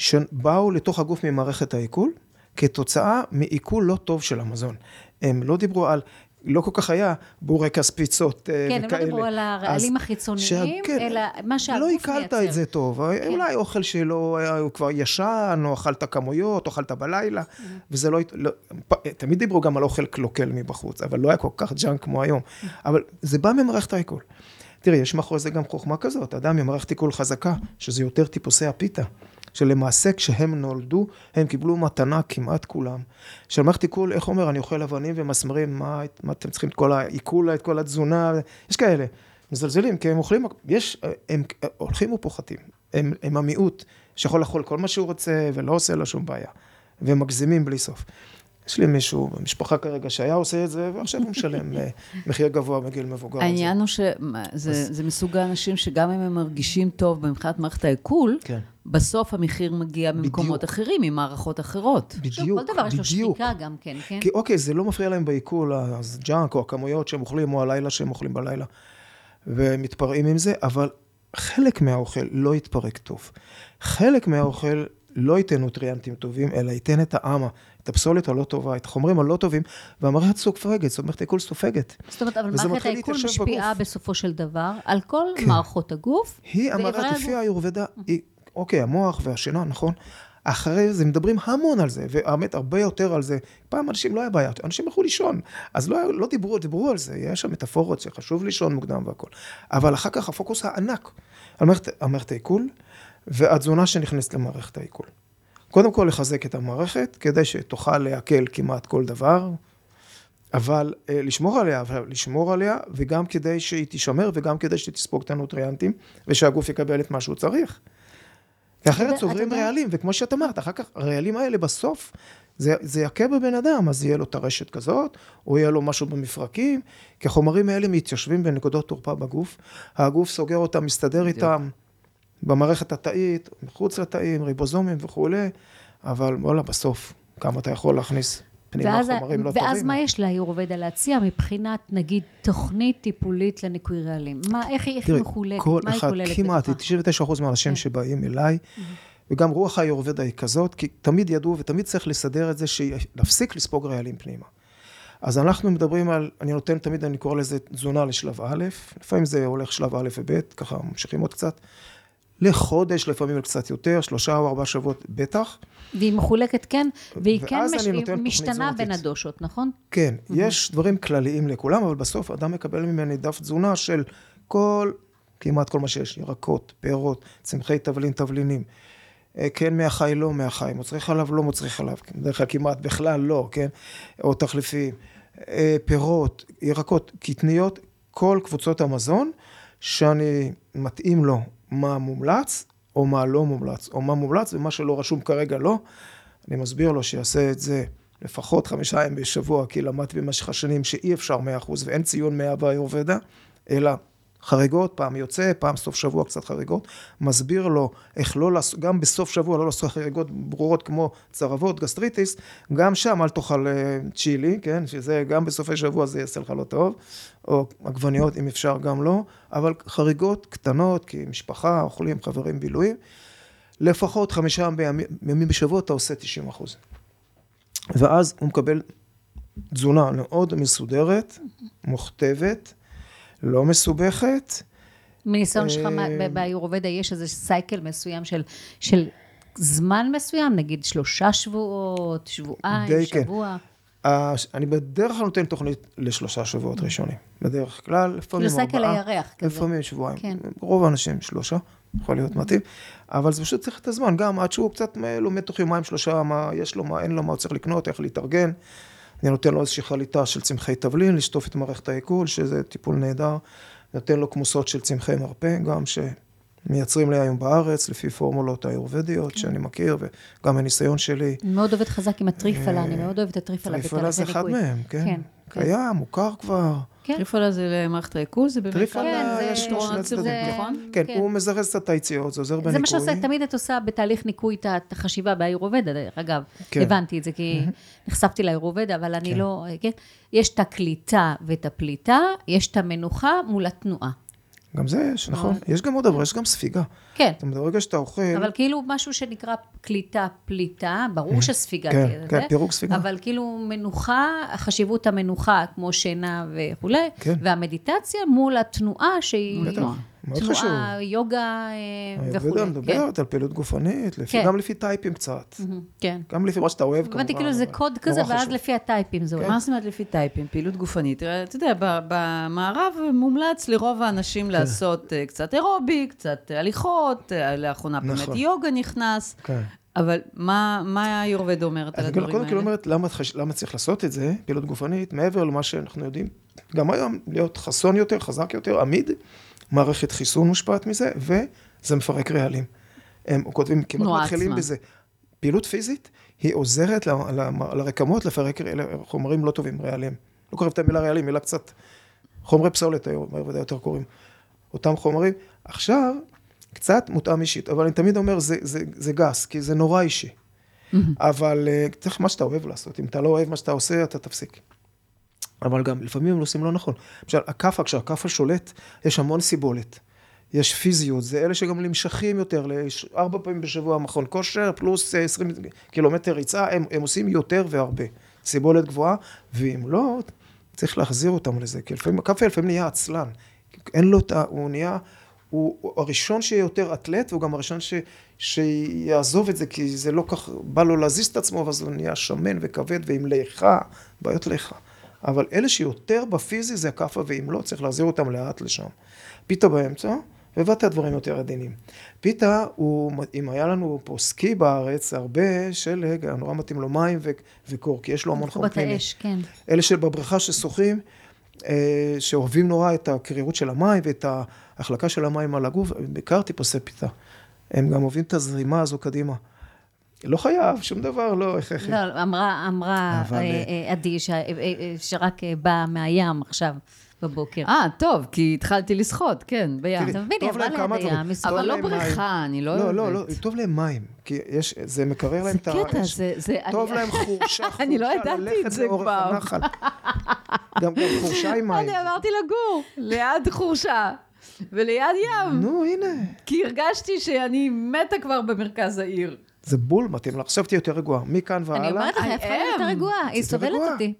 A: שבאו לתוך הגוף ממערכת העיכול, כתוצאה מעיכול לא טוב של המזון. הם לא דיברו על... לא כל כך היה בורקס פיצות
B: כן,
A: וכאלה.
B: הם לא דיברו על הרעלים החיצוניים,
A: שה- כן,
B: אלא מה שהגוף
A: לא
B: מייצר.
A: עיכלת את זה טוב, אולי אוכל שלא היה, הוא כבר ישן, או אכלת כמויות, או אכלת בלילה, וזה לא, לא, תמיד דיברו גם על אוכל קלוקל מבחוץ, אבל לא היה כל כך junk כמו היום. אבל זה בא ממערכת העיכול. תראי, יש מאחורי זה גם חוכמה כזאת, אדם ממערכת עיכול חזקה, שזה יותר טיפוסי הפיתה. שלמעשה כשהם נולדו, הם קיבלו מתנה כמעט כולם. של מערכת עיכול, איך אומר, אני אוכל אבנים ומסמרים, מה, מה אתם צריכים את כל העיכול, את כל התזונה, יש כאלה. מזלזלים, כי הם אוכלים, יש, הם הולכים ופוחתים. הם, הם המיעוט שיכול לאכול כל מה שהוא רוצה ולא עושה לו שום בעיה. והם מגזימים בלי סוף. יש לי מישהו במשפחה כרגע שהיה עושה את זה, ועכשיו הוא משלם מחיר גבוה בגיל מבוגר.
C: העניין הוא שזה זה מסוג האנשים שגם אם הם מרגישים טוב מבחינת מערכת העיכול,
A: כן.
C: בסוף המחיר מגיע ממקומות
A: בדיוק.
C: אחרים, ממערכות אחרות.
B: שוב,
A: בדיוק,
B: כל דבר יש לו
A: בדיוק.
B: שחיקה גם כן, כן?
A: כי אוקיי, זה לא מפריע להם בעיכול, אז ג'אנק או הכמויות שהם אוכלים, או הלילה שהם אוכלים בלילה, ומתפרעים עם זה, אבל חלק מהאוכל לא יתפרק טוב. חלק מהאוכל לא ייתן נוטריאנטים טובים, אלא ייתן את האמה, הפסולת הלא טובה, את החומרים הלא טובים, והמערכת סופגת, זאת אומרת, העיכול סופגת.
B: זאת אומרת, אבל מערכת העיכול משפיעה
A: בגוף.
B: בסופו של דבר על כל
A: כן.
B: מערכות הגוף.
A: היא המערכת. לפי האיורבדה, היא, אוקיי, המוח והשינה, נכון? אחרי זה מדברים המון על זה, והאמת הרבה יותר על זה. פעם אנשים לא היה בעיה, אנשים הלכו לישון, אז לא, לא דיברו, דיברו על זה, יש שם מטאפורות שחשוב לישון מוקדם והכל. אבל אחר כך הפוקוס הענק על מערכת, העיכול, והתזונה שנכנסת למערכת העיכול. קודם כל לחזק את המערכת, כדי שתוכל לעכל כמעט כל דבר, אבל אה, לשמור עליה, אבל לשמור עליה, וגם כדי שהיא תישמר, וגם כדי שתספוג את הנוטריאנטים, ושהגוף יקבל את מה שהוא צריך. אחרת צוברים רעלים, וכמו שאת אמרת, אחר כך הרעלים האלה בסוף, זה, זה יכה בבן אדם, אז יהיה לו טרשת כזאת, או יהיה לו משהו במפרקים, כי החומרים האלה מתיישבים בנקודות תורפה בגוף, הגוף סוגר אותם, מסתדר
C: בדיוק.
A: איתם במערכת התאית, מחוץ לתאים, ריבוזומים וכולי, אבל וואלה, בסוף, כמה אתה יכול להכניס. פנימה
B: ואז,
A: חומרים לא
B: ואז
A: טובים.
B: מה יש לאיורובדה להציע מבחינת, נגיד, תוכנית טיפולית לניקוי רעלים? מה, איך היא איך היא
A: תראי,
B: מחולקת?
A: כל
B: מה היא
A: אחד,
B: כוללת
A: כמעט,
B: בתוכה?
A: 99% מהאנשים
B: כן.
A: שבאים אליי, וגם רוח האיורבדה היא כזאת, כי תמיד ידעו ותמיד צריך לסדר את זה, להפסיק לספוג רעלים פנימה. אז אנחנו מדברים על, אני נותן תמיד, אני קורא לזה תזונה לשלב א', לפעמים זה הולך שלב א' וב', ככה ממשיכים עוד קצת, לחודש, לפעמים קצת יותר, שלושה או ארבעה שבועות בטח.
B: והיא מחולקת, כן, והיא כן מש... משתנה. בין הדושות, נכון?
A: כן, יש דברים כלליים לכולם, אבל בסוף אדם מקבל ממני דף תזונה של כל, כמעט כל מה שיש, ירקות, פירות, צמחי תבלין, תבלינים. אה, כן מהחי, לא מהחי, מוצרי חלב, לא מוצרי חלב, בדרך כלל כמעט בכלל לא, כן? או תחליפים, אה, פירות, ירקות, קטניות, כל קבוצות המזון, שאני מתאים לו מה מומלץ, או מה לא מומלץ, או מה מומלץ ומה שלא רשום כרגע לא. אני מסביר לו שיעשה את זה לפחות חמישה ימים בשבוע, כי למדתי במשך השנים שאי אפשר מאה אחוז ואין ציון מאה באיורבדה, אלא חריגות, פעם יוצא, פעם סוף שבוע קצת חריגות, מסביר לו איך לא לעשות, גם בסוף שבוע לא לעשות חריגות ברורות כמו צרבות, גסטריטיס, גם שם אל תאכל אה, צ'ילי, כן, שזה גם בסופי שבוע זה יעשה לך לא טוב, או עגבניות אם אפשר גם לא, אבל חריגות קטנות, כי משפחה, אוכלים, חברים, בילויים, לפחות חמישה ימים, בשבוע אתה עושה 90 אחוז. ואז הוא מקבל תזונה מאוד מסודרת, מוכתבת, לא מסובכת.
B: מניסיון שלך
A: אה,
B: באיורובדה יש איזה סייקל מסוים של, של זמן מסוים, נגיד שלושה שבועות, שבועיים,
A: די כן.
B: שבוע.
A: אה, אני בדרך כלל נותן תוכנית לשלושה שבועות ראשונים. בדרך כלל, לפעמים ארבעה,
B: הירח כזה.
A: לפעמים שבועיים.
B: כן.
A: רוב האנשים שלושה, יכול להיות מתאים, אבל זה פשוט צריך את הזמן, גם עד שהוא קצת לומד תוך יומיים שלושה, מה יש לו, מה אין לו, מה הוא צריך לקנות, איך להתארגן. אני נותן לו איזושהי חליטה של צמחי תבלין, לשטוף את מערכת העיכול, שזה טיפול נהדר. נותן לו כמוסות של צמחי מרפא, גם שמייצרים לי היום בארץ, לפי פורמולות האיורבדיות שאני מכיר, וגם הניסיון שלי.
B: אני מאוד אוהבת חזק עם הטריפלה, אני מאוד אוהבת את הטריפלה
A: טריפלה זה אחד. מהם, כן.
B: כן, כן.
A: קיים, מוכר כבר.
B: כן.
C: טריפולה זה למערכת העיכול, זה באמת...
A: טריפלה
B: כן,
A: יש לו שני צדדים,
B: זה-
C: נכון?
A: כן,
B: כן.
A: הוא מזרז קצת את היציאות, זה עוזר בניקוי.
B: זה מה שעושה, תמיד את עושה בתהליך ניקוי את החשיבה באיורובדה, דרך אגב.
A: כן.
B: הבנתי את זה, כי נחשפתי לאיורובדה, אבל אני
A: כן.
B: לא... כן? יש את הקליטה ואת הפליטה, יש את המנוחה מול התנועה.
A: גם זה יש, נכון. יש גם עוד דבר, יש גם ספיגה.
B: כן.
A: זאת אומרת, ברגע שאתה אוכל...
B: אבל כאילו משהו שנקרא קליטה, פליטה, ברור שספיגה
A: כן,
B: תהיה
A: כן,
B: זה,
A: פירוק ספיגה.
B: אבל כאילו מנוחה, חשיבות המנוחה, כמו שינה וכולי,
A: כן.
B: והמדיטציה מול התנועה שהיא
A: מאוד חשוב.
B: תנועה, יוגה אה, וכולי.
A: היורבדה
B: כן.
A: מדברת על פעילות גופנית, לפי-
B: כן.
A: גם לפי טייפים קצת.
B: כן.
A: גם לפי מה שאתה אוהב, כמובן.
B: הבנתי כאילו זה קוד כזה, ואז. לפי הטייפים זה הולך.
C: מה זאת אומרת לפי טייפים? פעילות גופנית. תראה, אתה יודע, ב- במערב מומלץ לרוב האנשים
A: כן.
C: לעשות אה, קצת אירובי, קצת הליכות, אה, לאחרונה באמת
A: נכון.
C: יוגה נכנס.
A: כן.
C: אבל מה מה היורבד אומרת על
A: אז
C: הדברים
A: קודם כל
C: האלה?
A: אומרת, למה, למה צריך לעשות את זה, פעילות גופנית, מעבר למה שאנחנו יודעים, גם היום להיות חסון יותר, חזק יותר, עמיד, מערכת חיסון מושפעת מזה, וזה מפרק רעלים. הם כותבים, כמעט מתחילים
C: עצמה.
A: בזה. פעילות פיזית, היא עוזרת ל- ל- לרקמות לפרק חומרים לא טובים, רעלים. לא קוראים את המילה רעלים, מילה קצת, חומרי פסולת היום, בוודאי יותר קוראים. אותם חומרים. עכשיו, קצת מותאם אישית, אבל אני תמיד אומר, זה, זה, זה גס, כי זה נורא אישי. אבל אה, צריך מה שאתה אוהב לעשות. אם אתה לא אוהב מה שאתה עושה, אתה תפסיק. אבל גם לפעמים הם עושים לא נכון. למשל, הכאפה, כשהכאפה שולט, יש המון סיבולת. יש פיזיות, זה אלה שגם נמשכים יותר, ארבע פעמים בשבוע מכון כושר, פלוס אה, 20 קילומטר ריצה, הם, הם עושים יותר והרבה. סיבולת גבוהה, ואם לא, צריך להחזיר אותם לזה, כי לפעמים, הכאפה לפעמים נהיה עצלן. אין לו את ה... הוא נהיה... הוא הראשון שיהיה יותר אתלט, והוא גם הראשון ש, שיעזוב את זה, כי זה לא כך, בא לו להזיז את עצמו, ואז הוא נהיה שמן וכבד ועם ליכה, בעיות ליכה. אבל אלה שיותר בפיזי זה הכאפה, ואם לא, צריך להחזיר אותם לאט לשם. פיתה באמצע, ובאת הדברים יותר עדינים. פיתה, הוא, אם היה לנו פה סקי בארץ, הרבה שלג, היה נורא מתאים לו מים ו- וקור, כי יש לו המון חום פנימי.
B: האש, כן.
A: אלה שבבריכה ששוחים, אה, שאוהבים נורא את הקרירות של המים ואת ההחלקה של המים על הגוף, בעיקר טיפוסי פיתה. הם גם אוהבים את הזרימה הזו קדימה. לא חייב, שום דבר, לא הכרחי.
B: לא, אמרה, אמרה
A: אבל,
B: אה,
A: אה,
B: אה, עדי ש- שרק אה, באה מהים עכשיו. בבוקר.
C: אה, טוב, כי התחלתי לשחות, כן, בים.
B: אתה מבין, היא
A: טוב
B: עברה
A: להם כמה
B: ליד. הים,
C: אבל לא. בריכה, אני לא
A: לא, לא, לא,
C: אוהבת.
A: טוב להם מים, כי יש, זה מקרר להם
C: זה
A: את ה...
C: קטע,
A: יש-
C: זה... זה-
A: טוב להם חורשה, חורשה,
C: אני לא ידעתי את זה.
A: הנחל. גם חורשה עם מים.
C: אני עברתי לגור ליד חורשה וליד ים,
A: נו, הנה.
C: כי הרגשתי שאני מתה כבר במרכז העיר.
A: זה בול מתאים לך, עכשיו תהיי יותר רגועה. מכאן והלאה.
B: אני אומרת לך, היא הפכה להיות יותר. רגועה, היא סובלת. אותי.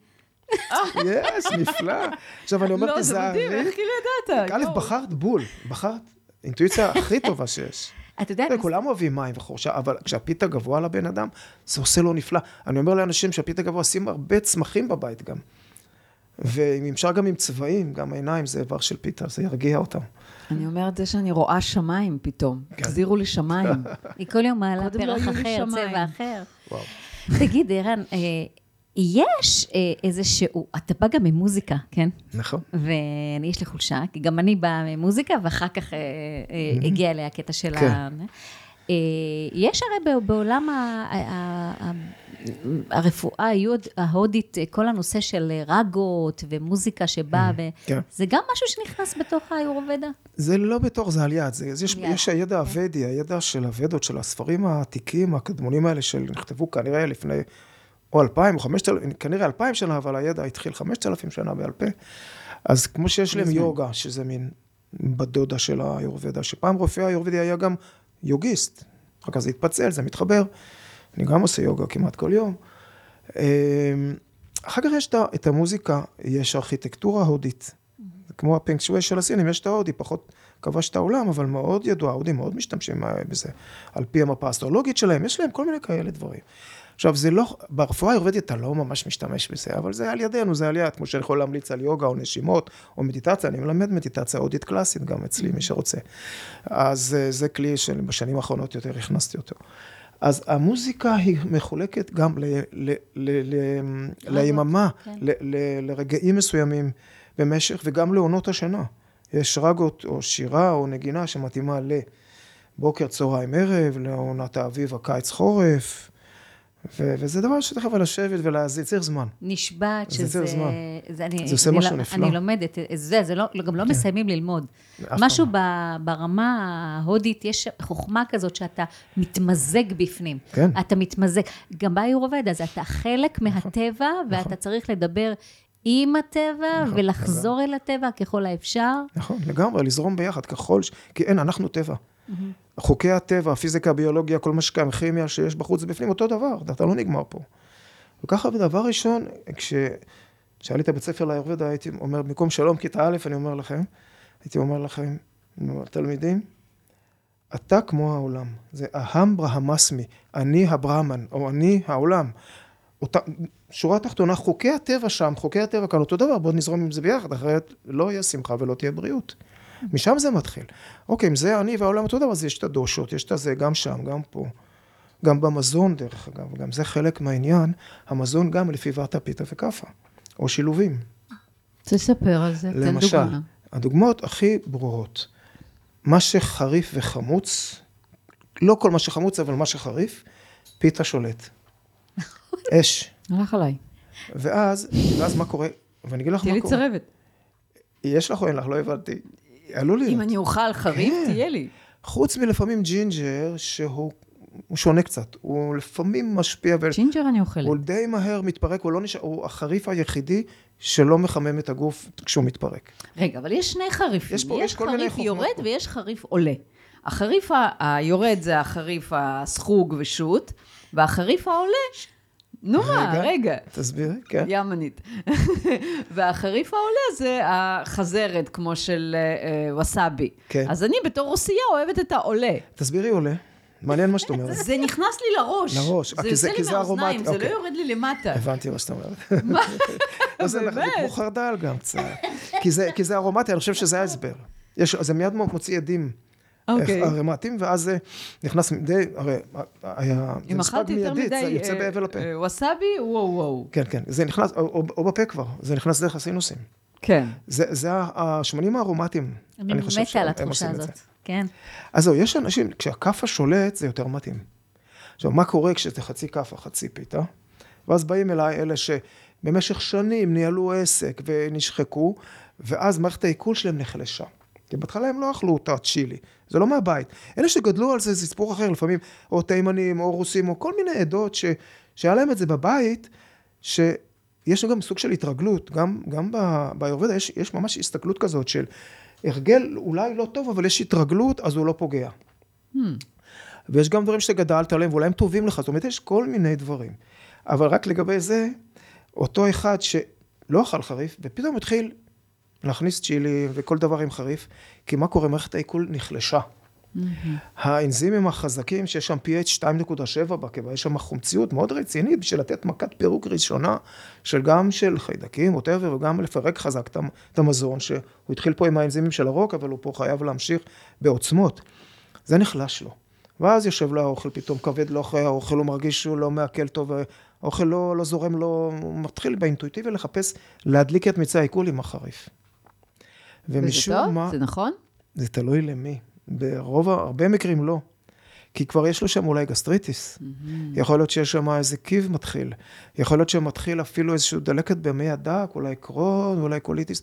A: יס, נפלא. עכשיו אני אומר,
C: לא, זה
A: תיזהרי.
C: מדהים, איך כאילו ידעת?
A: א'. בחרת בול, בחרת אינטואיציה הכי טובה שיש.
B: אתה יודע,
A: כולם אוהבים מים וחורשה, אבל כשהפיתה גבוה לבן אדם, זה עושה לו נפלא. אני אומר לאנשים שהפיתה גבוה, שים הרבה צמחים בבית גם. ואם אפשר גם עם צבעים, גם העיניים זה איבר של פיתה, זה ירגיע אותם.
C: אני אומרת זה שאני רואה שמיים פתאום.
A: כן.
C: תחזירו לי שמיים.
B: היא כל יום מעלה
C: לא
B: פרח אחר. צבע אחר. תגיד, ערן, אה, יש אה, איזשהו, אתה בא גם ממוזיקה, כן?
A: נכון.
B: ואני, יש לי חולשה, כי גם אני באה ממוזיקה, ואחר כך אה, הגיע אליה הקטע של
A: כן.
B: ה... יש הרי ב- בעולם הרפואה ההודית, אה, כל הנושא של אה, רגות ומוזיקה שבאה,
A: כן.
B: זה גם משהו שנכנס בתוך האיורובדה?
A: זה לא בתור, זה על יד. זה, יש,
B: יד,
A: יש הידע הוודי, הידע של הוודות, של הספרים העתיקים, הקדמונים האלה, שנכתבו כנראה לפני או אלפיים או חמשת אלפים, כנראה אלפיים שנה, אבל הידע התחיל חמשת אלפים שנה בעל פה. אז כמו שיש להם יוגה, שזה מין בת דודה של האיורבדה, שפעם רופא האיורבדי היה גם יוגיסט. אחר כך זה התפצל, זה מתחבר. אני גם עושה יוגה כמעט כל יום. אמ, אחר כך יש את המוזיקה, יש ארכיטקטורה הודית. זה כמו הפינק שווי של הסינים, יש את ההודי, פחות כבש את העולם, אבל מאוד ידוע, ההודים מאוד משתמשים אה, בזה. על פי המפה האסטרולוגית שלהם, יש להם כל מיני כאלה דברים. עכשיו, זה לא, ברפואה האירופאית אתה לא ממש משתמש בזה, אבל זה על ידינו, זה על יד, כמו שאני יכול להמליץ על יוגה או נשימות או מדיטציה, אני מלמד מדיטציה הודית קלאסית גם אצלי, מי שרוצה. אז אה, זה כלי שבשנים האחרונות יותר הכנסתי אותו. אז המוזיקה היא מחולקת גם ל, ל, ל, ל, ליממה,
B: כן.
A: ל, ל, לרגעים מסוימים במשך, וגם לעונות השנה. יש רגות או שירה או נגינה שמתאימה לבוקר, צהריים, ערב, לעונת האביב, הקיץ, חורף. ו- וזה דבר שצריך אבל לשבת ולהזין, צריך זמן.
B: נשבעת
A: זה
B: שזה...
A: יותר זמן.
B: זה, אני,
A: זה עושה
B: אני
A: משהו
B: לא-
A: נפלא.
B: אני לומדת, זה, זה לא, גם לא מסיימים ללמוד. משהו ב, ברמה ההודית, יש חוכמה כזאת שאתה מתמזג בפנים.
A: כן.
B: אתה מתמזג. גם באיורובד, אז אתה חלק מהטבע, ואתה צריך לדבר עם הטבע,
A: נכון,
B: ולחזור אל הטבע ככל האפשר.
A: נכון, לגמרי, לזרום ביחד ככל ש... כי אין, אנחנו טבע. חוקי הטבע, הפיזיקה, הביולוגיה, כל מה שקיים, כימיה שיש בחוץ ובפנים, אותו דבר, אתה לא נגמר פה. וככה, דבר ראשון, כש... כשהיה לי את הבית ספר לאיורבדה, הייתי אומר, במקום שלום, כיתה א', אני אומר לכם, הייתי אומר לכם, תלמידים, אתה כמו העולם. זה אהם ברהמסמי, אני הברהמן, או אני העולם. אותה, שורה תחתונה, חוקי הטבע שם, חוקי הטבע כאן אותו דבר, בואו נזרום עם זה ביחד, אחרת לא יהיה שמחה ולא תהיה בריאות. משם זה מתחיל. אוקיי, אם זה אני והעולם אותו דבר, אז יש את הדושות, יש את הזה גם שם, גם פה. גם במזון, דרך אגב, גם זה חלק מהעניין, המזון גם לפי ואתה פיתה וכאפה, או שילובים.
C: תספר על זה, תן
A: למשל,
C: דוגמה.
A: הדוגמאות הכי ברורות, מה שחריף וחמוץ, לא כל מה שחמוץ, אבל מה שחריף, פיתה שולט. אש.
C: הלך עליי.
A: ואז, ואז מה קורה? ואני אגיד לך
C: תהיה
A: מה
C: לי
A: קורה.
C: צרבת.
A: יש לך או אין לך? לא הבנתי. עלול להיות.
C: אם אני אוכל חריף,
A: כן.
C: תהיה לי.
A: חוץ מלפעמים ג'ינג'ר, שהוא הוא שונה קצת. הוא לפעמים משפיע, ו...
C: ג'ינג'ר אני אוכלת.
A: הוא די מהר מתפרק, הוא לא נשאר, הוא החריף היחידי שלא מחמם את הגוף כשהוא מתפרק.
C: רגע, אבל יש שני חריפים.
A: יש פה- יש
C: יש חריף יורד
A: פה.
C: ויש חריף עולה. החריף היורד זה החריף הסחוג ושות, והחריף העולה, נו מה,
A: רגע.
C: רגע.
A: תסבירי, כן.
C: ימנית. והחריף העולה זה החזרת, כמו של אה, אה, ווסאבי.
A: כן.
C: אז אני בתור רוסייה אוהבת את העולה.
A: תסבירי עולה. מעניין מה שאת אומרת.
C: זה נכנס לי לראש.
A: לראש. אה,
C: זה יוצא לי מהאוזניים, זה לא
A: אוקיי.
C: יורד לי למטה.
A: הבנתי מה שאת אומרת. מה? זה כמו חרדל גם קצת. כי זה- ארומטי, אני חושב שזה ההסבר. זה מיד מוציא עדים.
C: אוקיי.
A: ארומטיים, ואז זה נכנס די, הרי היה, זה
C: אם אכלתי יותר
A: מיידית,
C: מדי
A: זה יוצא
C: אה,
A: בהבל הפה.
C: אה, ווסאבי, וואו וואו.
A: כן, כן, זה נכנס, או, או, או בפה כבר, זה נכנס דרך הסינוסים.
C: כן.
A: זה, זה השמנים הארומטיים.
B: אני
A: חושב
B: מתה על
A: שהם
B: התחושה
A: עושים את
B: הזאת.
A: זה.
B: כן.
A: אז זהו, יש אנשים, כשהכאפה שולט, זה יותר מתאים. עכשיו, מה קורה כשזה חצי כאפה, חצי פיתה? ואז באים אליי אלה שבמשך שנים ניהלו עסק ונשחקו, ואז מערכת העיכול שלהם נחלשה. כי בהתחלה הם לא אכלו אותה צ'ילי, זה לא מהבית. אלה שגדלו על זה, זה סיפור אחר, לפעמים או תימנים, או רוסים, או כל מיני עדות ש, שהיה להם את זה בבית, שיש גם סוג של התרגלות, גם, גם באיורבדה יש, יש ממש הסתכלות כזאת של הרגל אולי לא טוב, אבל יש התרגלות, אז הוא לא פוגע. Hmm. ויש גם דברים שגדלת עליהם, ואולי הם טובים לך, זאת אומרת, יש כל מיני דברים. אבל רק לגבי זה, אותו אחד שלא אכל חריף, ופתאום התחיל להכניס צ'ילי וכל דבר עם חריף, כי מה קורה? מערכת העיכול נחלשה. Mm-hmm. האנזימים החזקים, שיש שם pH 2.7 בקיבה, יש שם חומציות מאוד רצינית בשביל לתת מכת פירוק ראשונה, של גם של חיידקים, ווטאבר, וגם לפרק חזק את המזון, שהוא התחיל פה עם האנזימים של הרוק, אבל הוא פה חייב להמשיך בעוצמות. זה נחלש לו. ואז יושב לו האוכל פתאום כבד לו אחרי האוכל, הוא מרגיש שהוא לא מעכל טוב, האוכל לא, לא זורם לו, הוא מתחיל באינטואיטיבי לחפש להדליק את מיצי העיכול עם החריף.
C: ומשום וזה טוב? מה... זה נכון?
A: זה תלוי למי. ברוב, הרבה מקרים לא. כי כבר יש לו שם אולי גסטריטיס. Mm-hmm. יכול להיות שיש שם איזה קיב מתחיל. יכול להיות שמתחיל אפילו איזושהי דלקת במעי הדק, אולי קרוהן, אולי קוליטיס.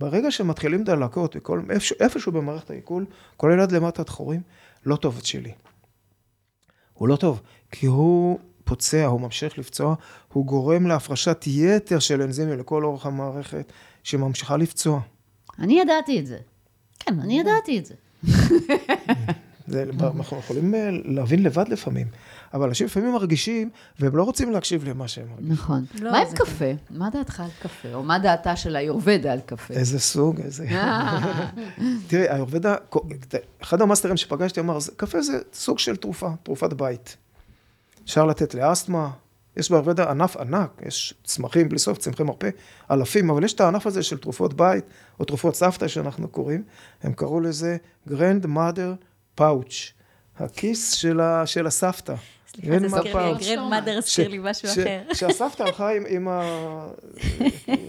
A: ברגע שמתחילים דלקות, וכל, איפשהו, איפשהו במערכת העיכול, כולל עד למטה הדחורים, לא טוב אצ'ילי. הוא לא טוב, כי הוא פוצע, הוא ממשיך לפצוע, הוא גורם להפרשת יתר של אנזימים לכל אורך המערכת, שממשיכה לפצוע.
C: אני ידעתי את זה. כן, אני ידעתי את זה.
A: זה, אנחנו יכולים אה, להבין לבד לפעמים, אבל אנשים לפעמים מרגישים, והם לא רוצים להקשיב למה שהם מרגישים.
C: נכון. לא, מה עם קפה? מה דעתך על קפה? או מה דעתה של היורבדה על קפה?
A: איזה סוג, איזה... תראי, היורבדה, אחד המאסטרים שפגשתי אמר, קפה זה סוג של תרופה, תרופת בית. אפשר לתת לאסתמה, יש באיורבדה ענף ענק, יש צמחים בלי סוף, צמחי מרפא, אלפים, אבל יש את הענף הזה של תרופות בית, או תרופות סבתא שאנחנו קוראים, הם קראו לזה Grand Mother Pouch, הכיס של, ה, של הסבתא.
B: סליחה, זה זוכר לי, grandmother הזכיר לי משהו אחר.
A: שהסבתא הלכה עם, עם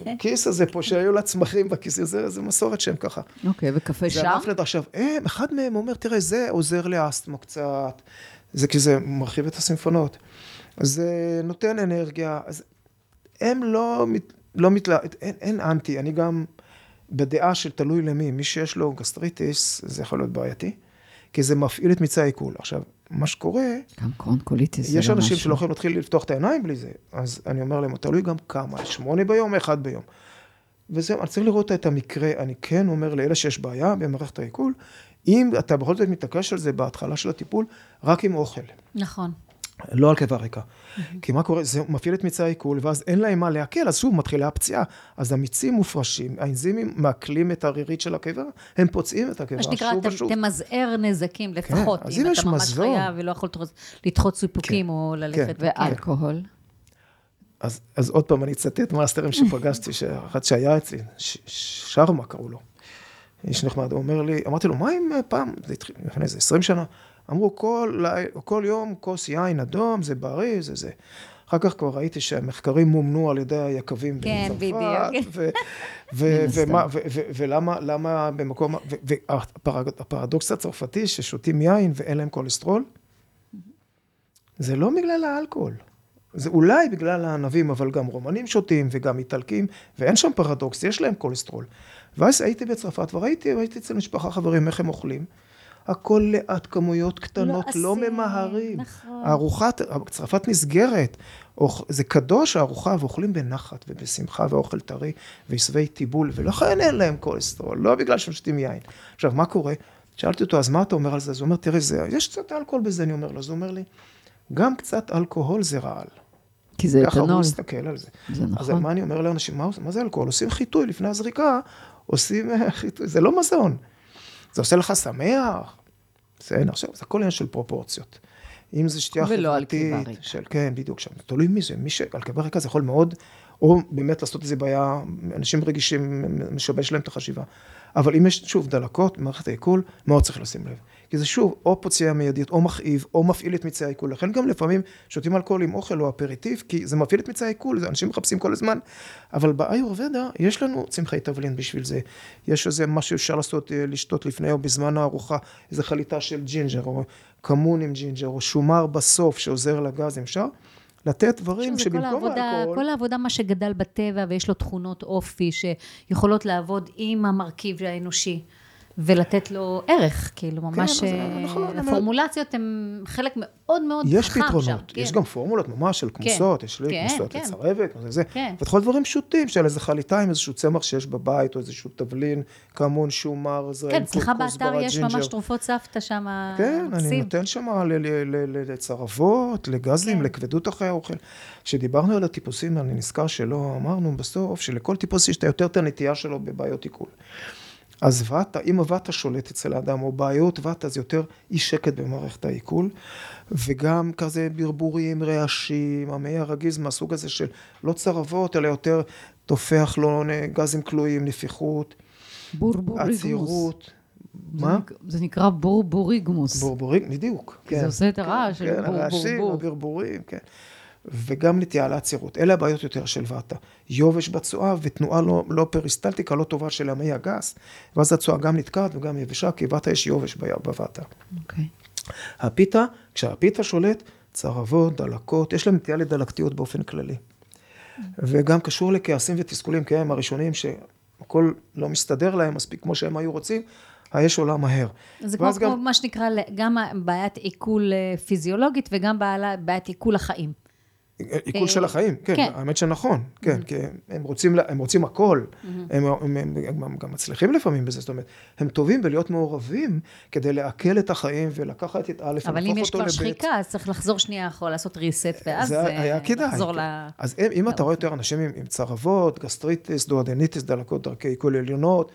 A: הכיס הזה פה, שהיו לה צמחים בכיס, זה, זה מסורת שהם ככה.
C: אוקיי, וקפה שם?
A: עכשיו, הם, אחד מהם אומר, תראה, זה עוזר לאסתמה קצת, זה כי זה מרחיב את הסימפונות. זה נותן אנרגיה, אז הם לא, לא מתלה... אין, אין אנטי, אני גם בדעה של תלוי למי, מי שיש לו גסטריטיס, זה יכול להיות בעייתי, כי זה מפעיל את מיצי העיכול. עכשיו, מה שקורה...
C: גם קרונקוליטיס
A: יש אנשים משהו. שלא יכולים להתחיל לפתוח את העיניים בלי זה, אז אני אומר להם, תלוי גם כמה, שמונה ביום, אחד ביום. וזהו, אני צריך לראות את המקרה, אני כן אומר לאלה שיש בעיה במערכת העיכול, אם אתה בכל זאת מתעקש על זה בהתחלה של הטיפול, רק עם אוכל.
B: נכון.
A: לא על ריקה. Mm-hmm. כי מה קורה? זה מפעיל את מיצי העיכול, ואז אין להם מה לעכל, אז שוב מתחילה הפציעה. אז המיצים מופרשים, האנזימים מעכלים את הרירית של הקיבה, הם פוצעים את הקיבה
B: שוב ושוב. מה שנקרא, תמזער נזקים כן, לפחות. כן, אם אתה ממש חייב ולא יכול לדחות סיפוקים כן, או ללכת.
C: כן, ואלכוהול. כן.
A: אז, אז עוד פעם, אני אצטט מאסטרים שפגשתי, שאחד שהיה אצלי, שרמה קראו לו. איש נחמד, הוא אומר לי, אמרתי לו, מה אם פעם, זה התחיל לפני איזה 20 שנה, אמרו כל, כל יום כוס יין אדום, זה בריא, זה זה. אחר כך כבר ראיתי שהמחקרים מומנו על ידי היקבים
B: כן, בצרפת.
A: כן, בדיוק. ולמה למה במקום, והפרדוקס הצרפתי ששותים יין ואין להם כולסטרול, זה לא בגלל האלכוהול. זה אולי בגלל הענבים, אבל גם רומנים שותים וגם איטלקים, ואין שם פרדוקס, יש להם כולסטרול. ואז הייתי בצרפת וראיתי, הייתי אצל משפחה חברים איך הם אוכלים. הכל לאט, כמויות קטנות, לא, לא ממהרים. נכון. הארוחת, צרפת נסגרת. זה קדוש הארוחה, ואוכלים בנחת ובשמחה, ואוכל טרי, ועשבי טיבול, ולכן אין להם כולסטרול, לא בגלל שהם שותים יין. עכשיו, מה קורה? שאלתי אותו, אז מה אתה אומר על זה? אז הוא אומר, תראה, זה, יש קצת אלכוהול בזה, אני אומר לו. אז הוא אומר לי, גם קצת אלכוהול זה רעל.
C: כי זה אתנול.
A: ככה הוא מסתכל על זה.
C: זה נכון.
A: אז מה אני אומר לאנשים, מה, מה זה אלכוהול? עושים חיטוי לפני הזריקה, עושים חיטוי, זה לא מזון. זה עושה לך שמח. בסדר, עכשיו, זה הכל עניין של פרופורציות. אם זה שתייה
C: חברתית,
A: של, כן, בדיוק, תלוי מי זה, מי שעל קיבה ריקה זה יכול מאוד, או באמת לעשות איזה בעיה, אנשים רגישים, משבש להם את החשיבה. אבל אם יש, שוב, דלקות, מערכת העיכול, מאוד צריך לשים לב. כי זה שוב, או פוצייה מיידית, או מכאיב, או מפעיל את מיצי העיכול. לכן גם לפעמים שותים אלכוהול עם אוכל או אפריטיב, כי זה מפעיל את מיצי העיכול, אנשים מחפשים כל הזמן. אבל באיורבדה, יש לנו צמחי תבלין בשביל זה. יש איזה משהו שאפשר לעשות, אה, לשתות לפני או בזמן הארוחה, איזה חליטה של ג'ינג'ר, או כמון עם ג'ינג'ר, או שומר בסוף שעוזר לגז, אם אפשר. לתת דברים
B: שוב, זה כל
A: שבמקום
B: העבודה,
A: האלכוהול...
B: כל העבודה, מה שגדל בטבע ויש לו תכונות אופי שיכולות לעבוד עם המרכיב האנושי. ולתת לו ערך, כאילו ממש, אה,
A: אנחנו לא-
B: הפורמולציות הן חלק מאוד מאוד
A: יש
B: חכם שם.
A: פתרונות, יש
B: כן.
A: גם פורמולות ממש של כמוסות, יש לי
B: כן,
A: כמוסות
B: כן.
A: לצרבת, זה,
B: כן.
A: וכל דברים פשוטים של איזה חליטה עם איזשהו צמח שיש בבית, או איזשהו תבלין, כמון, שומר, זרעים,
B: כן, אצלך באתר יש. ממש תרופות סבתא שם,
A: כן, אני. נותן שם לצרבות, לגזים,
B: כן.
A: לכבדות אחרי האוכל. כשדיברנו על הטיפוסים, אני נזכר שלא אמרנו בסוף, שלכל טיפוס יש יותר את הנטייה שלו בבעיות עיכול. אז ואטה, אם הוואטה שולט אצל האדם, או בעיות ואטה, זה יותר אי שקט במערכת העיכול, וגם כזה ברבורים, רעשים, המעי הרגיז מהסוג הזה של לא צרבות, אלא יותר תופח לו גזים כלואים, נפיחות,
C: בורבוריגמוס.
A: עצירות. מה?
C: זה נקרא בורבוריגמוס.
A: בורבורים, בדיוק.
C: כי זה עושה את הרעש של
A: כן,
C: בור,
A: הרעשים,
C: בור, בור.
A: הברבורים, כן. וגם נטייה לעצירות. אלה הבעיות יותר של ואטה. יובש בצואה ותנועה לא, לא פריסטלטיקה, לא טובה של המעי הגס, ואז הצואה גם נתקעת וגם יבשה, כי ואטה יש יובש בוואטה.
C: אוקיי.
A: הפיתה, כשהפיתה שולט, צרבות, דלקות, יש להם נטייה לדלקתיות באופן כללי. וגם קשור לכעסים ותסכולים, כי הם הראשונים שהכל לא מסתדר להם מספיק כמו שהם היו רוצים, האש עולה מהר.
B: זה כמו,
A: ואז
B: כמו
A: גם-
B: מה שנקרא, גם בעיית עיכול אה, פיזיולוגית וגם בעיית עיכול החיים.
A: עיכול של החיים, כן,
B: כן.
A: האמת שנכון, כן, כי הם רוצים, הם רוצים הכל, הם, הם, גם מצליחים לפעמים בזה, זאת אומרת, הם טובים בלהיות מעורבים כדי לעכל את החיים ולקחת את א'
B: אבל אם
A: ולהפוך
B: יש
A: אותו
B: כבר. שחיקה, אז צריך לחזור שנייה אחורה, לעשות reset, ואז
A: זה
B: אה,
A: היה כדאי.
B: לחזור
A: כן.
B: ל...
A: אז אם, אתה רואה יותר אנשים עם, צרבות, גסטריטיס, דואודניטיס, דלקות דרכי עיכול עליונות,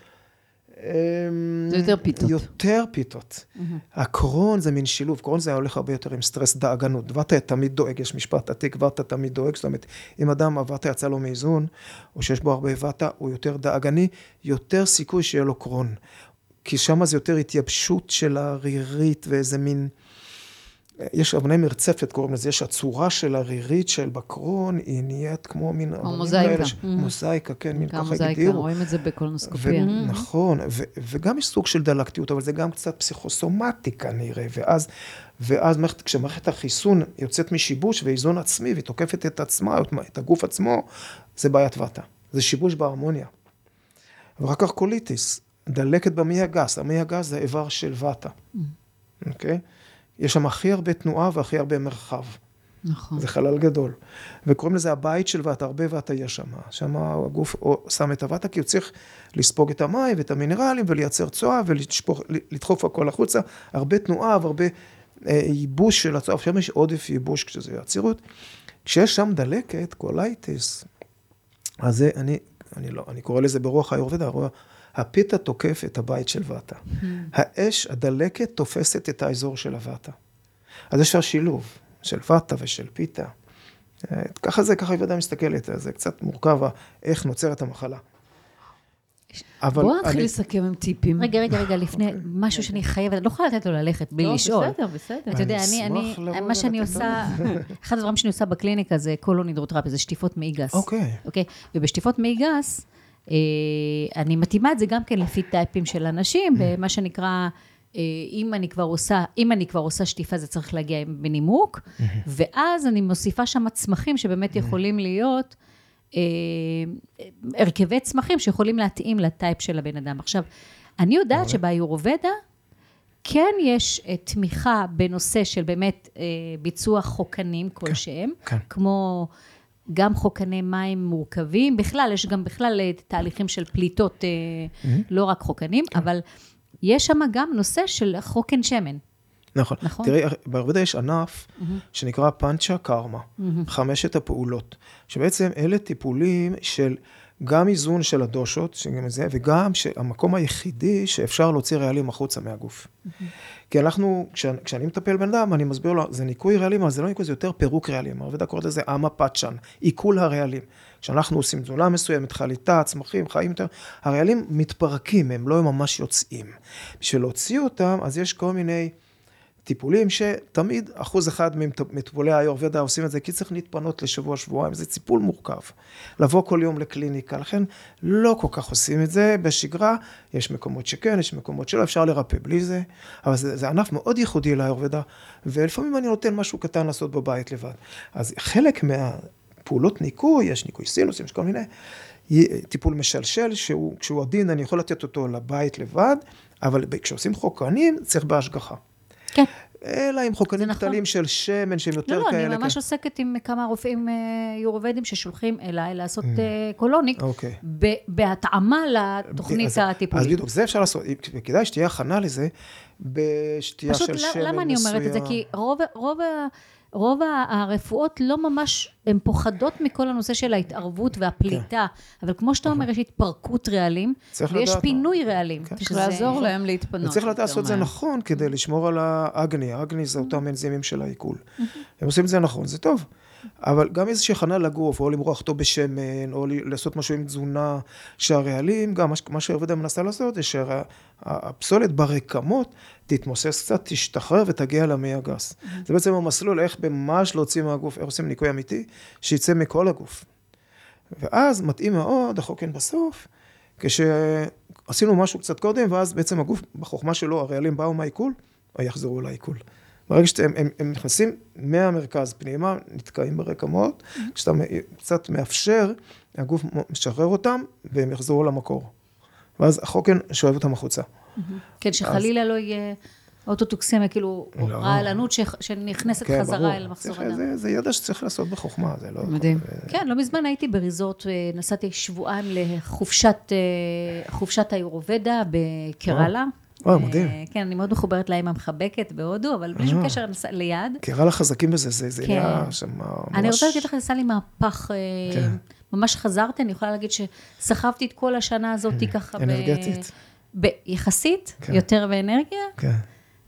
C: זה יותר פיתות.
A: יותר פיתות. הקרוהן זה מין שילוב, קרוהן זה הולך הרבה יותר עם סטרס דאגנות. ואתה תמיד דואג, יש משפט עתיק, ואתה תמיד דואג, זאת אומרת, אם אדם, הוואטה יצא לו מאיזון, או שיש בו הרבה ואטה, הוא יותר דאגני, יותר סיכוי שיהיה לו קרון. כי שם זה יותר התייבשות של הרירית ואיזה מין... יש אבני מרצפת קוראים לזה, יש הצורה של הרירית של בקרון, היא נהיית כמו מין... אבנים
C: מוזאיקה.
A: ש- מוזאיקה, כן, מין
C: גם
A: ככה
C: מוזאיקה,
A: הגדירו.
C: רואים את זה בקולונוסקופיה.
A: ו- נכון, ו- וגם יש סוג של דלקתיות, אבל זה גם קצת פסיכוסומטי כנראה, ואז, ואז מערכת, כשמערכת החיסון יוצאת משיבוש ואיזון עצמי, והיא תוקפת את עצמה, את- הגוף עצמו, זה בעיית ואטה. זה שיבוש בהרמוניה. ואחר כך קוליטיס, דלקת במעי הגס, המעי הגס זה איבר של ואטה, אוקיי? יש שם הכי הרבה תנועה והכי הרבה מרחב.
C: נכון.
A: זה חלל גדול. וקוראים לזה הבית של ואטה, הרבה ואטה יש שם. שם הגוף שם את הוואטה, כי הוא צריך לספוג את המים ואת המינרלים ולייצר צואה ולדחוף הכל החוצה. הרבה תנועה והרבה אה, ייבוש של הצואה. שם יש עודף ייבוש כשזה עצירות. כשיש שם דלקת, קוליטיס, אז זה, אני, אני לא, אני קורא לזה ברוח האיורבדה, הרוח- הפיתה תוקף את הבית של ואטה. האש, הדלקת, תופסת את האזור של הוואטה. אז יש שילוב של ואטה ושל פיתה. אה, ככה זה, ככה האיורוודה מסתכלת, אז זה קצת מורכב, איך נוצרת המחלה. אבל
C: בואו נתחיל
A: אני-
C: לסכם עם טיפים.
B: רגע, רגע, רגע, לפני משהו שאני חייבת, אני לא יכולה לתת לו ללכת בלי
C: לא,
B: לשאול.
C: בסדר, בסדר.
B: אתה יודע,
A: אני
B: אני, מה שאני עושה, אחד הדברים שאני עושה בקליניקה זה קולון הידרותרפיה, זה שטיפות מעי גס.
A: אוקיי.
B: אוקיי? ובשטיפות מעי גס, אני מתאימה את זה גם כן לפי טייפים של אנשים, במה שנקרא, אה, אם אני כבר עושה, אם אני כבר עושה שטיפה זה צריך להגיע בנימוק, ואז אני מוסיפה שם צמחים שבאמת יכולים להיות, אה, הרכבי צמחים שיכולים להתאים לטייפ של הבן אדם. עכשיו, אני יודעת שבאיורובדה, כן יש אה, תמיכה בנושא של באמת אה, ביצוע חוקנים כלשהם,
A: כן.
B: כמו גם חוקני מים מורכבים, בכלל, יש גם בכלל אה, תהליכים של פליטות, אה, לא רק חוקנים, אבל יש שם גם נושא של חוקן שמן.
A: נכון.
B: נכון?
A: תראי, באיורבדה יש ענף שנקרא פאנצ'ה קרמה, חמשת הפעולות, שבעצם אלה טיפולים של גם איזון של הדושות, שגם זה, וגם שהמקום היחידי שאפשר להוציא רעלים החוצה מהגוף. כי אנחנו, כשאני, כשאני מטפל בן אדם, אני מסביר לו, זה ניקוי רעלים, אבל זה לא ניקוי, זה יותר פירוק רעלים. האיורבדה קוראת לזה אמה פאצ'ן, עיכול הרעלים. כשאנחנו עושים תזונה מסוימת, חליטה, צמחים, חיים יותר, הרעלים מתפרקים, הם לא ממש יוצאים. בשביל להוציא אותם, אז יש כל מיני... טיפולים שתמיד אחוז אחד מטופולי האיורבדה עושים את זה, כי צריך להתפנות לשבוע, שבועיים, זה טיפול מורכב. לבוא כל יום לקליניקה, לכן לא כל כך עושים את זה בשגרה, יש מקומות שכן, יש מקומות שלא, אפשר לרפא בלי זה, אבל זה, זה ענף מאוד ייחודי לאיורבדה, ולפעמים אני נותן משהו קטן לעשות בבית לבד. אז חלק מהפעולות ניקוי, יש ניקוי סינוס, יש כל מיני, טיפול משלשל, שהוא, כשהוא עדין, אני יכול לתת אותו לבית לבד, אבל כשעושים חוקרנים, צריך בהשגחה.
B: כן.
A: אלא עם חוקנים נכון. קטנים של שמן שהם יותר
B: לא, לא,
A: כאלה.
B: לא, אני ממש עוסקת עם כמה רופאים אה, יורובדים ששולחים אליי לעשות mm. קולוניק, אוקיי. בהתאמה לתוכנית אז, הטיפולית.
A: אז בדיוק, זה אפשר לעשות, וכדאי שתהיה הכנה לזה, בשתייה של שמן מסוים.
B: פשוט למה אני אומרת את זה? כי רוב, רוב רוב הרפואות לא ממש, הן פוחדות מכל הנושא של ההתערבות והפליטה, כן. אבל כמו שאתה אומר, יש התפרקות רעלים, ויש פינוי רעלים.
C: כן. צריך לעזור להם להתפנות.
A: וצריך לדעת לעשות את זה נכון כדי לשמור על האגני, האגני זה אותם אנזימים של העיכול. הם עושים את זה נכון, זה טוב. אבל גם איזושהי הכנה לגוף, או למרוח אותו בשמן, או לעשות משהו עם תזונה, שהרעלים, גם מה שהעובדה מנסה לעשות, זה שהפסולת ברקמות תתמוסס קצת, תשתחרר ותגיע למי הגס. Mm-hmm. זה בעצם המסלול איך ממש להוציא מהגוף, איך עושים ניקוי אמיתי, שיצא מכל הגוף. ואז מתאים מאוד החוקן בסוף, כשעשינו משהו קצת קודם, ואז בעצם הגוף, בחוכמה שלו, הרעלים באו מהעיכול, או יחזרו לעיכול. ברגע שהם הם, הם נכנסים מהמרכז פנימה, נתקעים ברקמות. כשאתה קצת מאפשר, הגוף משחרר אותם, והם יחזרו למקור. ואז החוקן שואב אותם החוצה.
B: כן, שחלילה לא יהיה אוטוטוקסמיה, כאילו, לא. רעלנות שנכנסת כן, חזרה אל מחזור הדם.
A: זה, זה ידע שצריך לעשות בחוכמה, זה לא...
B: מדהים. כן, לא מזמן הייתי בריזורט, אה, נסעתי שבועיים לחופשת אה, האירובדה בקרלה.
A: וואו, מדהים.
B: אה, כן, אני מאוד מחוברת לאמא המחבקת בהודו, אבל בלי שום אה. קשר ליד.
A: קרא לך חזקים בזה, זה נהיה שם ממש...
B: אני רוצה להגיד לך, עשה לי מהפך. אה, כן. ממש חזרתי, אני יכולה להגיד שסחבתי את כל השנה הזאת ככה.
A: אנרגטית.
B: יחסית, כן. יותר באנרגיה.
A: כן.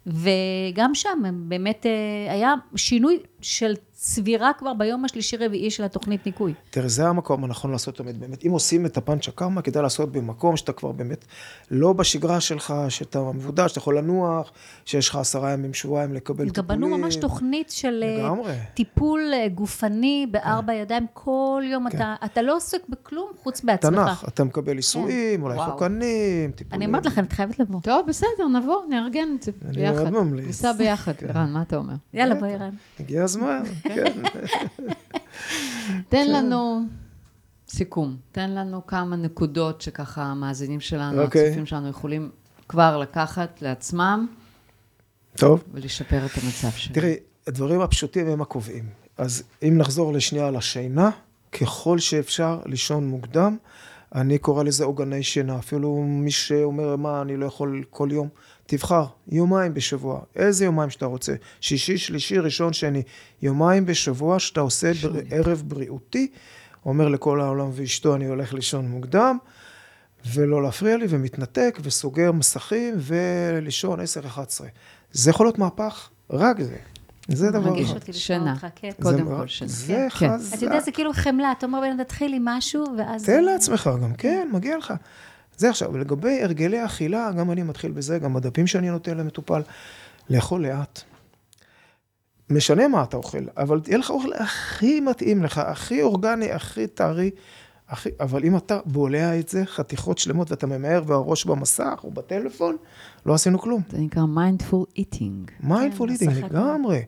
B: וגם שם באמת היה שינוי של צבירה כבר ביום השלישי-רביעי של התוכנית ניקוי.
A: תראה, זה המקום הנכון לעשות תמיד, באמת. אם עושים את הפאנצ'ה קרמה, כדאי לעשות במקום שאתה כבר באמת לא בשגרה שלך, שאתה מבודד, שאתה יכול לנוח, שיש לך עשרה ימים, שבועיים לקבל טיפולים.
B: גם בנו ממש תוכנית של אה, לגמרי. טיפול אה, גופני בארבע כן. ידיים, כל יום כן. אתה, אתה לא עוסק בכלום חוץ בעצמך.
A: תנ"ך, אתה מקבל עיסויים, כן. אולי חוקנים, טיפולים.
B: אני אומרת לכם, את חייבת לבוא.
C: טוב, בסדר, נבוא, נארגן את זה ביחד. אני מאוד ממליץ. ניסע ביחד, ערן, מה אתה אומר?
B: יאללה, בואי, ערן.
A: הגיע הזמן. כן.
C: תן לנו סיכום, תן לנו כמה נקודות שככה המאזינים שלנו, okay. אוקיי. הצופים שלנו יכולים כבר לקחת לעצמם.
A: טוב.
C: ולשפר את המצב שלהם.
A: תראי, הדברים הפשוטים הם הקובעים. אז אם נחזור לשנייה לשינה, ככל שאפשר לישון מוקדם, אני קורא לזה עוגני שינה. אפילו מי שאומר, מה, אני לא יכול כל יום. תבחר, יומיים בשבוע, איזה יומיים שאתה רוצה, שישי, שלישי, ראשון, שני, יומיים בשבוע שאתה עושה בר... ערב בריאותי, אומר לכל העולם ואשתו, אני הולך לישון מוקדם, ולא להפריע לי, ומתנתק, וסוגר מסכים, ולישון 10-11. זה יכול להיות מהפך, רק זה. זה דבר אחד.
B: מרגיש אותי לשמוע אותך, כן.
C: קודם כל שנה.
A: זה כן. חזק.
B: אתה יודע, זה כאילו חמלה, אתה אומר, בן תתחיל עם משהו, ואז...
A: תן לעצמך גם, כן, מגיע לך. זה עכשיו, ולגבי הרגלי אכילה, גם אני מתחיל בזה, גם בדפים שאני נותן למטופל, לאכול לאט. משנה מה אתה אוכל, אבל תהיה לך אוכל הכי מתאים לך, הכי אורגני, הכי טרי, הכי... אבל אם אתה בולע את זה, חתיכות שלמות, ואתה ממהר והראש במסך או בטלפון, לא עשינו כלום.
C: זה נקרא mindful eating.
A: mindful eating, לגמרי.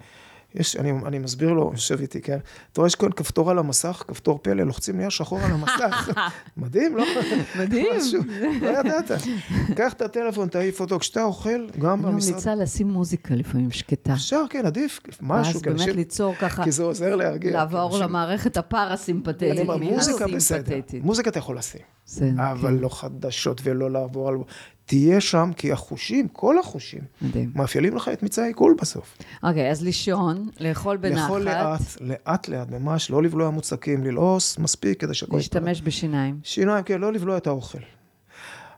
A: יש, אני, אני מסביר לו, יושב איתי, כן? אתה רואה, יש כאן כפתור על המסך, כפתור פלא, לוחצים נהיה שחור על המסך. מדהים, לא?
C: מדהים. משהו,
A: לא ידעת. קח את הטלפון, תעיף אותו, כשאתה אוכל, גם במשרד.
C: אני ממליצה לשים מוזיקה לפעמים שקטה.
A: אפשר, כן, עדיף, משהו.
C: ואז באמת ליצור ככה...
A: כי זה עוזר להרגיע.
C: לעבור למערכת הפרסימפטית.
A: מוזיקה בסדר. מוזיקה אתה יכול לשים. אבל כן. לא חדשות ולא לעבור על... תהיה שם, כי החושים, כל החושים, מדהים. מאפיינים לך את מצעי העיכול בסוף.
C: אוקיי, אז לישון, לאכול בנחת. לאכול
A: לאט, לאט לאט, ממש, לא לבלוע מוצקים, ללעוס, מספיק כדי שהכל...
C: להשתמש בשיניים.
A: שיניים, כן, לא לבלוע את האוכל.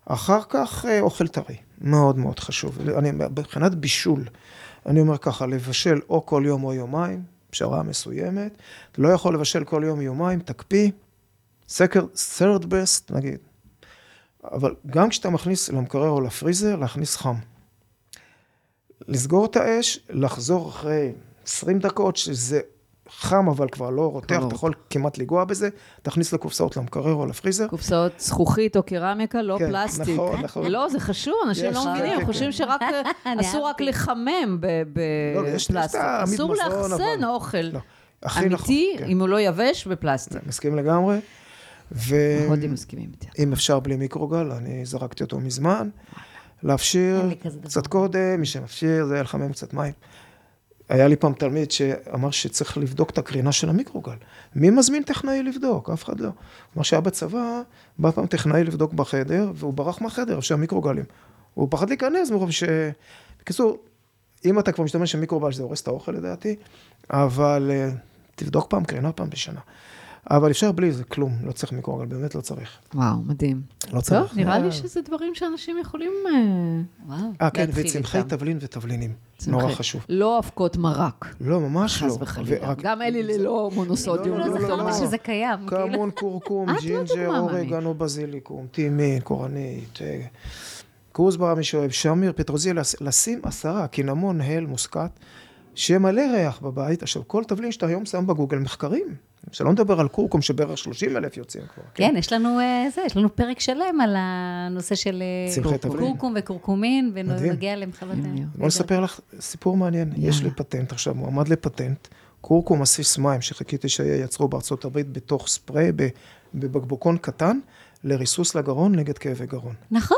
A: אחר כך אה, אוכל טרי, מאוד מאוד חשוב. אני, מבחינת בישול, אני אומר ככה, לבשל או כל יום או יומיים, פשרה מסוימת. לא יכול לבשל כל יום יומיים, תקפיא. סקר, third best, נגיד, אבל גם כשאתה מכניס למקרר או לפריזר, להכניס חם. לסגור את האש, לחזור אחרי 20 דקות, שזה חם אבל כבר לא רותח, אתה יכול כמעט לגוע בזה, תכניס לקופסאות למקרר או לפריזר.
C: קופסאות זכוכית או קרמיקה, לא
A: כן,
C: פלסטיק.
A: נכון, נכון.
C: לא, זה חשוב, אנשים לא
A: כן,
C: מבינים,
A: כן,
C: הם חושבים
A: כן.
C: שרק
B: אני
C: אסור רק. לחמם
A: לא,
C: בפלסטיק. אסור לאחסן אוכל
A: לא, נכון.
C: אמיתי,
A: כן.
C: אם הוא לא יבש, בפלסטיק.
A: מסכים לגמרי.
C: הודים מסכימים איתי.
A: ואם אפשר בלי מיקרוגל, אני זרקתי אותו מזמן. להפשיר
B: כזה דבר.
A: קצת קודם, מי שמפשיר זה לחמם קצת מים. היה לי פעם תלמיד שאמר שצריך לבדוק את הקרינה של המיקרוגל. מי מזמין טכנאי לבדוק? אף אחד לא. כלומר שהיה בצבא, בא פעם טכנאי לבדוק בחדר, והוא ברח מהחדר, איפה שהמיקרוגלים. הוא פחד להיכנס מרוב ש... בקיצור, אם אתה כבר משתמש במיקרוגל, זה הורס את האוכל לדעתי, אבל אה, תבדוק פעם קרינה פעם בשנה. אבל אפשר בלי זה, כלום, לא צריך מיקרוגל, באמת לא צריך.
C: וואו, מדהים.
A: לא צריך.
C: טוב, נראה לי
A: אה,
C: שזה דברים שאנשים יכולים אה,
B: וואו.
A: אה, כן, וצמחי. תבלין ותבלינים. נורא חשוב.
C: לא אבקות מרק,
A: לא, ממש לא.
C: חס וחלילה.
A: ורק-
C: גם אלה ללא מונוסודיום.
A: לא,
B: לא,
A: לא, לא,
B: זכרתי
A: לא.
B: שזה קיים. כאילו.
A: כמון, קורקום,
C: את לא
A: ג'ינג'ר. אורגנו, בזיליקום, טימין, קורנית, אה, כוסברה, מי שאוהב, שמיר, פטרוזיליה, לס- לשים עשרה, קינמון, הל, מוסקת, שיהיה מלא ריח בבית. עכשיו, כל תבלין שאתה היום שם בגוגל מחקרים, שלא נדבר על קורקום שבערך 30 אלף יוצאים כבר.
B: כן, יש לנו אה, זה, יש לנו פרק שלם על הנושא של אה. קורקום וקורקומין. ונגיע למחלות.
A: בוא נספר לך סיפור מעניין. יש לי פטנט עכשיו, מועמד לפטנט, קורקום עסיס מים, שחיכיתי שייצרו בארצות הברית בתוך ספרי, בבקבוקון קטן, לריסוס לגרון נגד כאבי גרון.
B: נכון.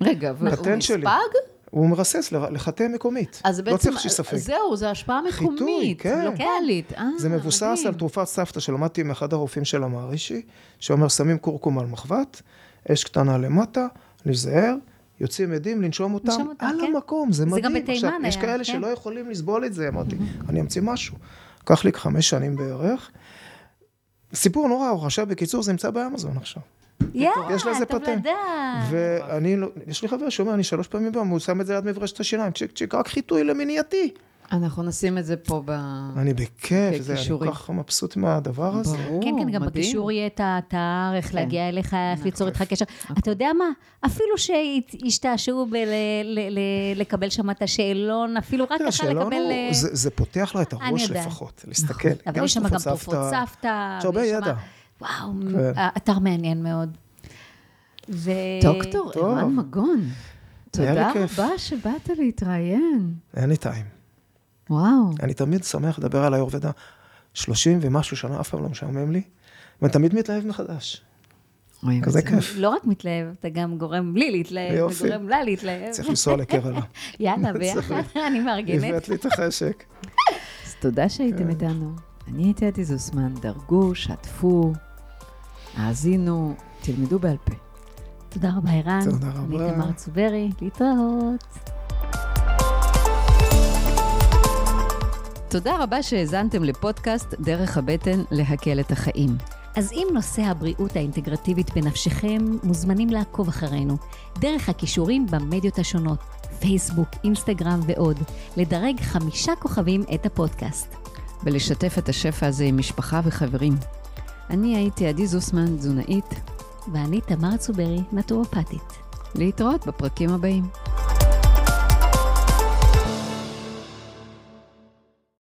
C: רגע,
A: פטנט שלי.
C: נספג?
A: הוא מרסס לח- לחטא מקומית.
C: אז
A: לא
C: בעצם,
A: צריך שיספק.
C: זהו, זו השפעה
A: חיטוי,
C: מקומית,
A: כן.
C: לוקאלית. אה,
A: זה מבוסס
C: מדהים.
A: על תרופת סבתא שלמדתי מאחד הרופאים של המערישי, שאומר שמים קורקום על מחבת, אש קטנה למטה, להיזהר, יוצאים עדים, לנשום אותם,
B: אותם,
A: על
B: כן.
A: המקום, זה
B: זה
A: מדהים.
B: גם בתימן
A: עכשיו, יש
B: היה,
A: כאלה
B: כן.
A: שלא יכולים לסבול את זה, אמרתי, אני אמציא משהו. לקח לי חמש שנים בערך. סיפור נורא ארוך, עכשיו בקיצור זה נמצא באמזון עכשיו.
B: יא,
A: יש לזה פטנט. ואני, לא- יש לי חבר שאומר, אני שלוש פעמים ביום, הוא שם את זה ליד מברשת השיניים, צ'יק צ'יק, רק חיטוי למניעתי.
C: אנחנו נשים את זה פה ב...
A: אני בכיף, זה, אני. כל כך מבסוט מהדבר הזה.
C: ברור,
B: כן, כן, גם
C: מדהים.
B: בקישור יהיה את האתר, איך
C: כן.
B: להגיע אליך, איך ליצור איתך קשר. אתה יודע מה? אפילו שישתעשעו לקבל שם את השאלון, אפילו רק ככה לקבל... אה,
A: זה, זה פותח לה את הראש. לפחות, להסתכל.
B: אבל יש שם גם תרופות סבתא.
A: יש הרבה ידע.
B: וואו,
A: כן.
B: האתר מעניין מאוד. ו...
C: דוקטור. ערן מגון, תודה. רבה שבאת להתראיין.
A: אין לי טיים.
C: וואו.
A: אני תמיד שמח לדבר על היורבדה. 30 ומשהו שנה, אף פעם לא משעמם לי, ואני תמיד מתלהב מחדש. כזה כיף.
B: לא רק מתלהב, אתה גם גורם לי להתלהב. וגורם לה להתלהב.
A: צריך לנסוע לקרלה.
B: יאללה, ביחד, אני מארגנת.
A: הבאת לי את החשק.
C: אז תודה שהייתם
A: כן.
C: איתנו. אני הייתי אתי זוסמן, דרגו, שתפו, האזינו, תלמדו בעל פה.
B: תודה רבה, ערן.
A: תודה
B: אני
A: רבה.
B: תמר צוברי, להתראות.
C: תודה רבה שהאזנתם לפודקאסט דרך הבטן להקל את החיים.
B: אז אם נושא הבריאות האינטגרטיבית בנפשכם, מוזמנים לעקוב אחרינו, דרך הכישורים במדיות השונות, פייסבוק, אינסטגרם ועוד, לדרג חמישה כוכבים את הפודקאסט.
C: ולשתף את השפע הזה עם משפחה וחברים. אני הייתי עדי זוסמן, תזונאית.
B: ואני תמר צוברי, נטורופטית.
C: להתראות בפרקים הבאים.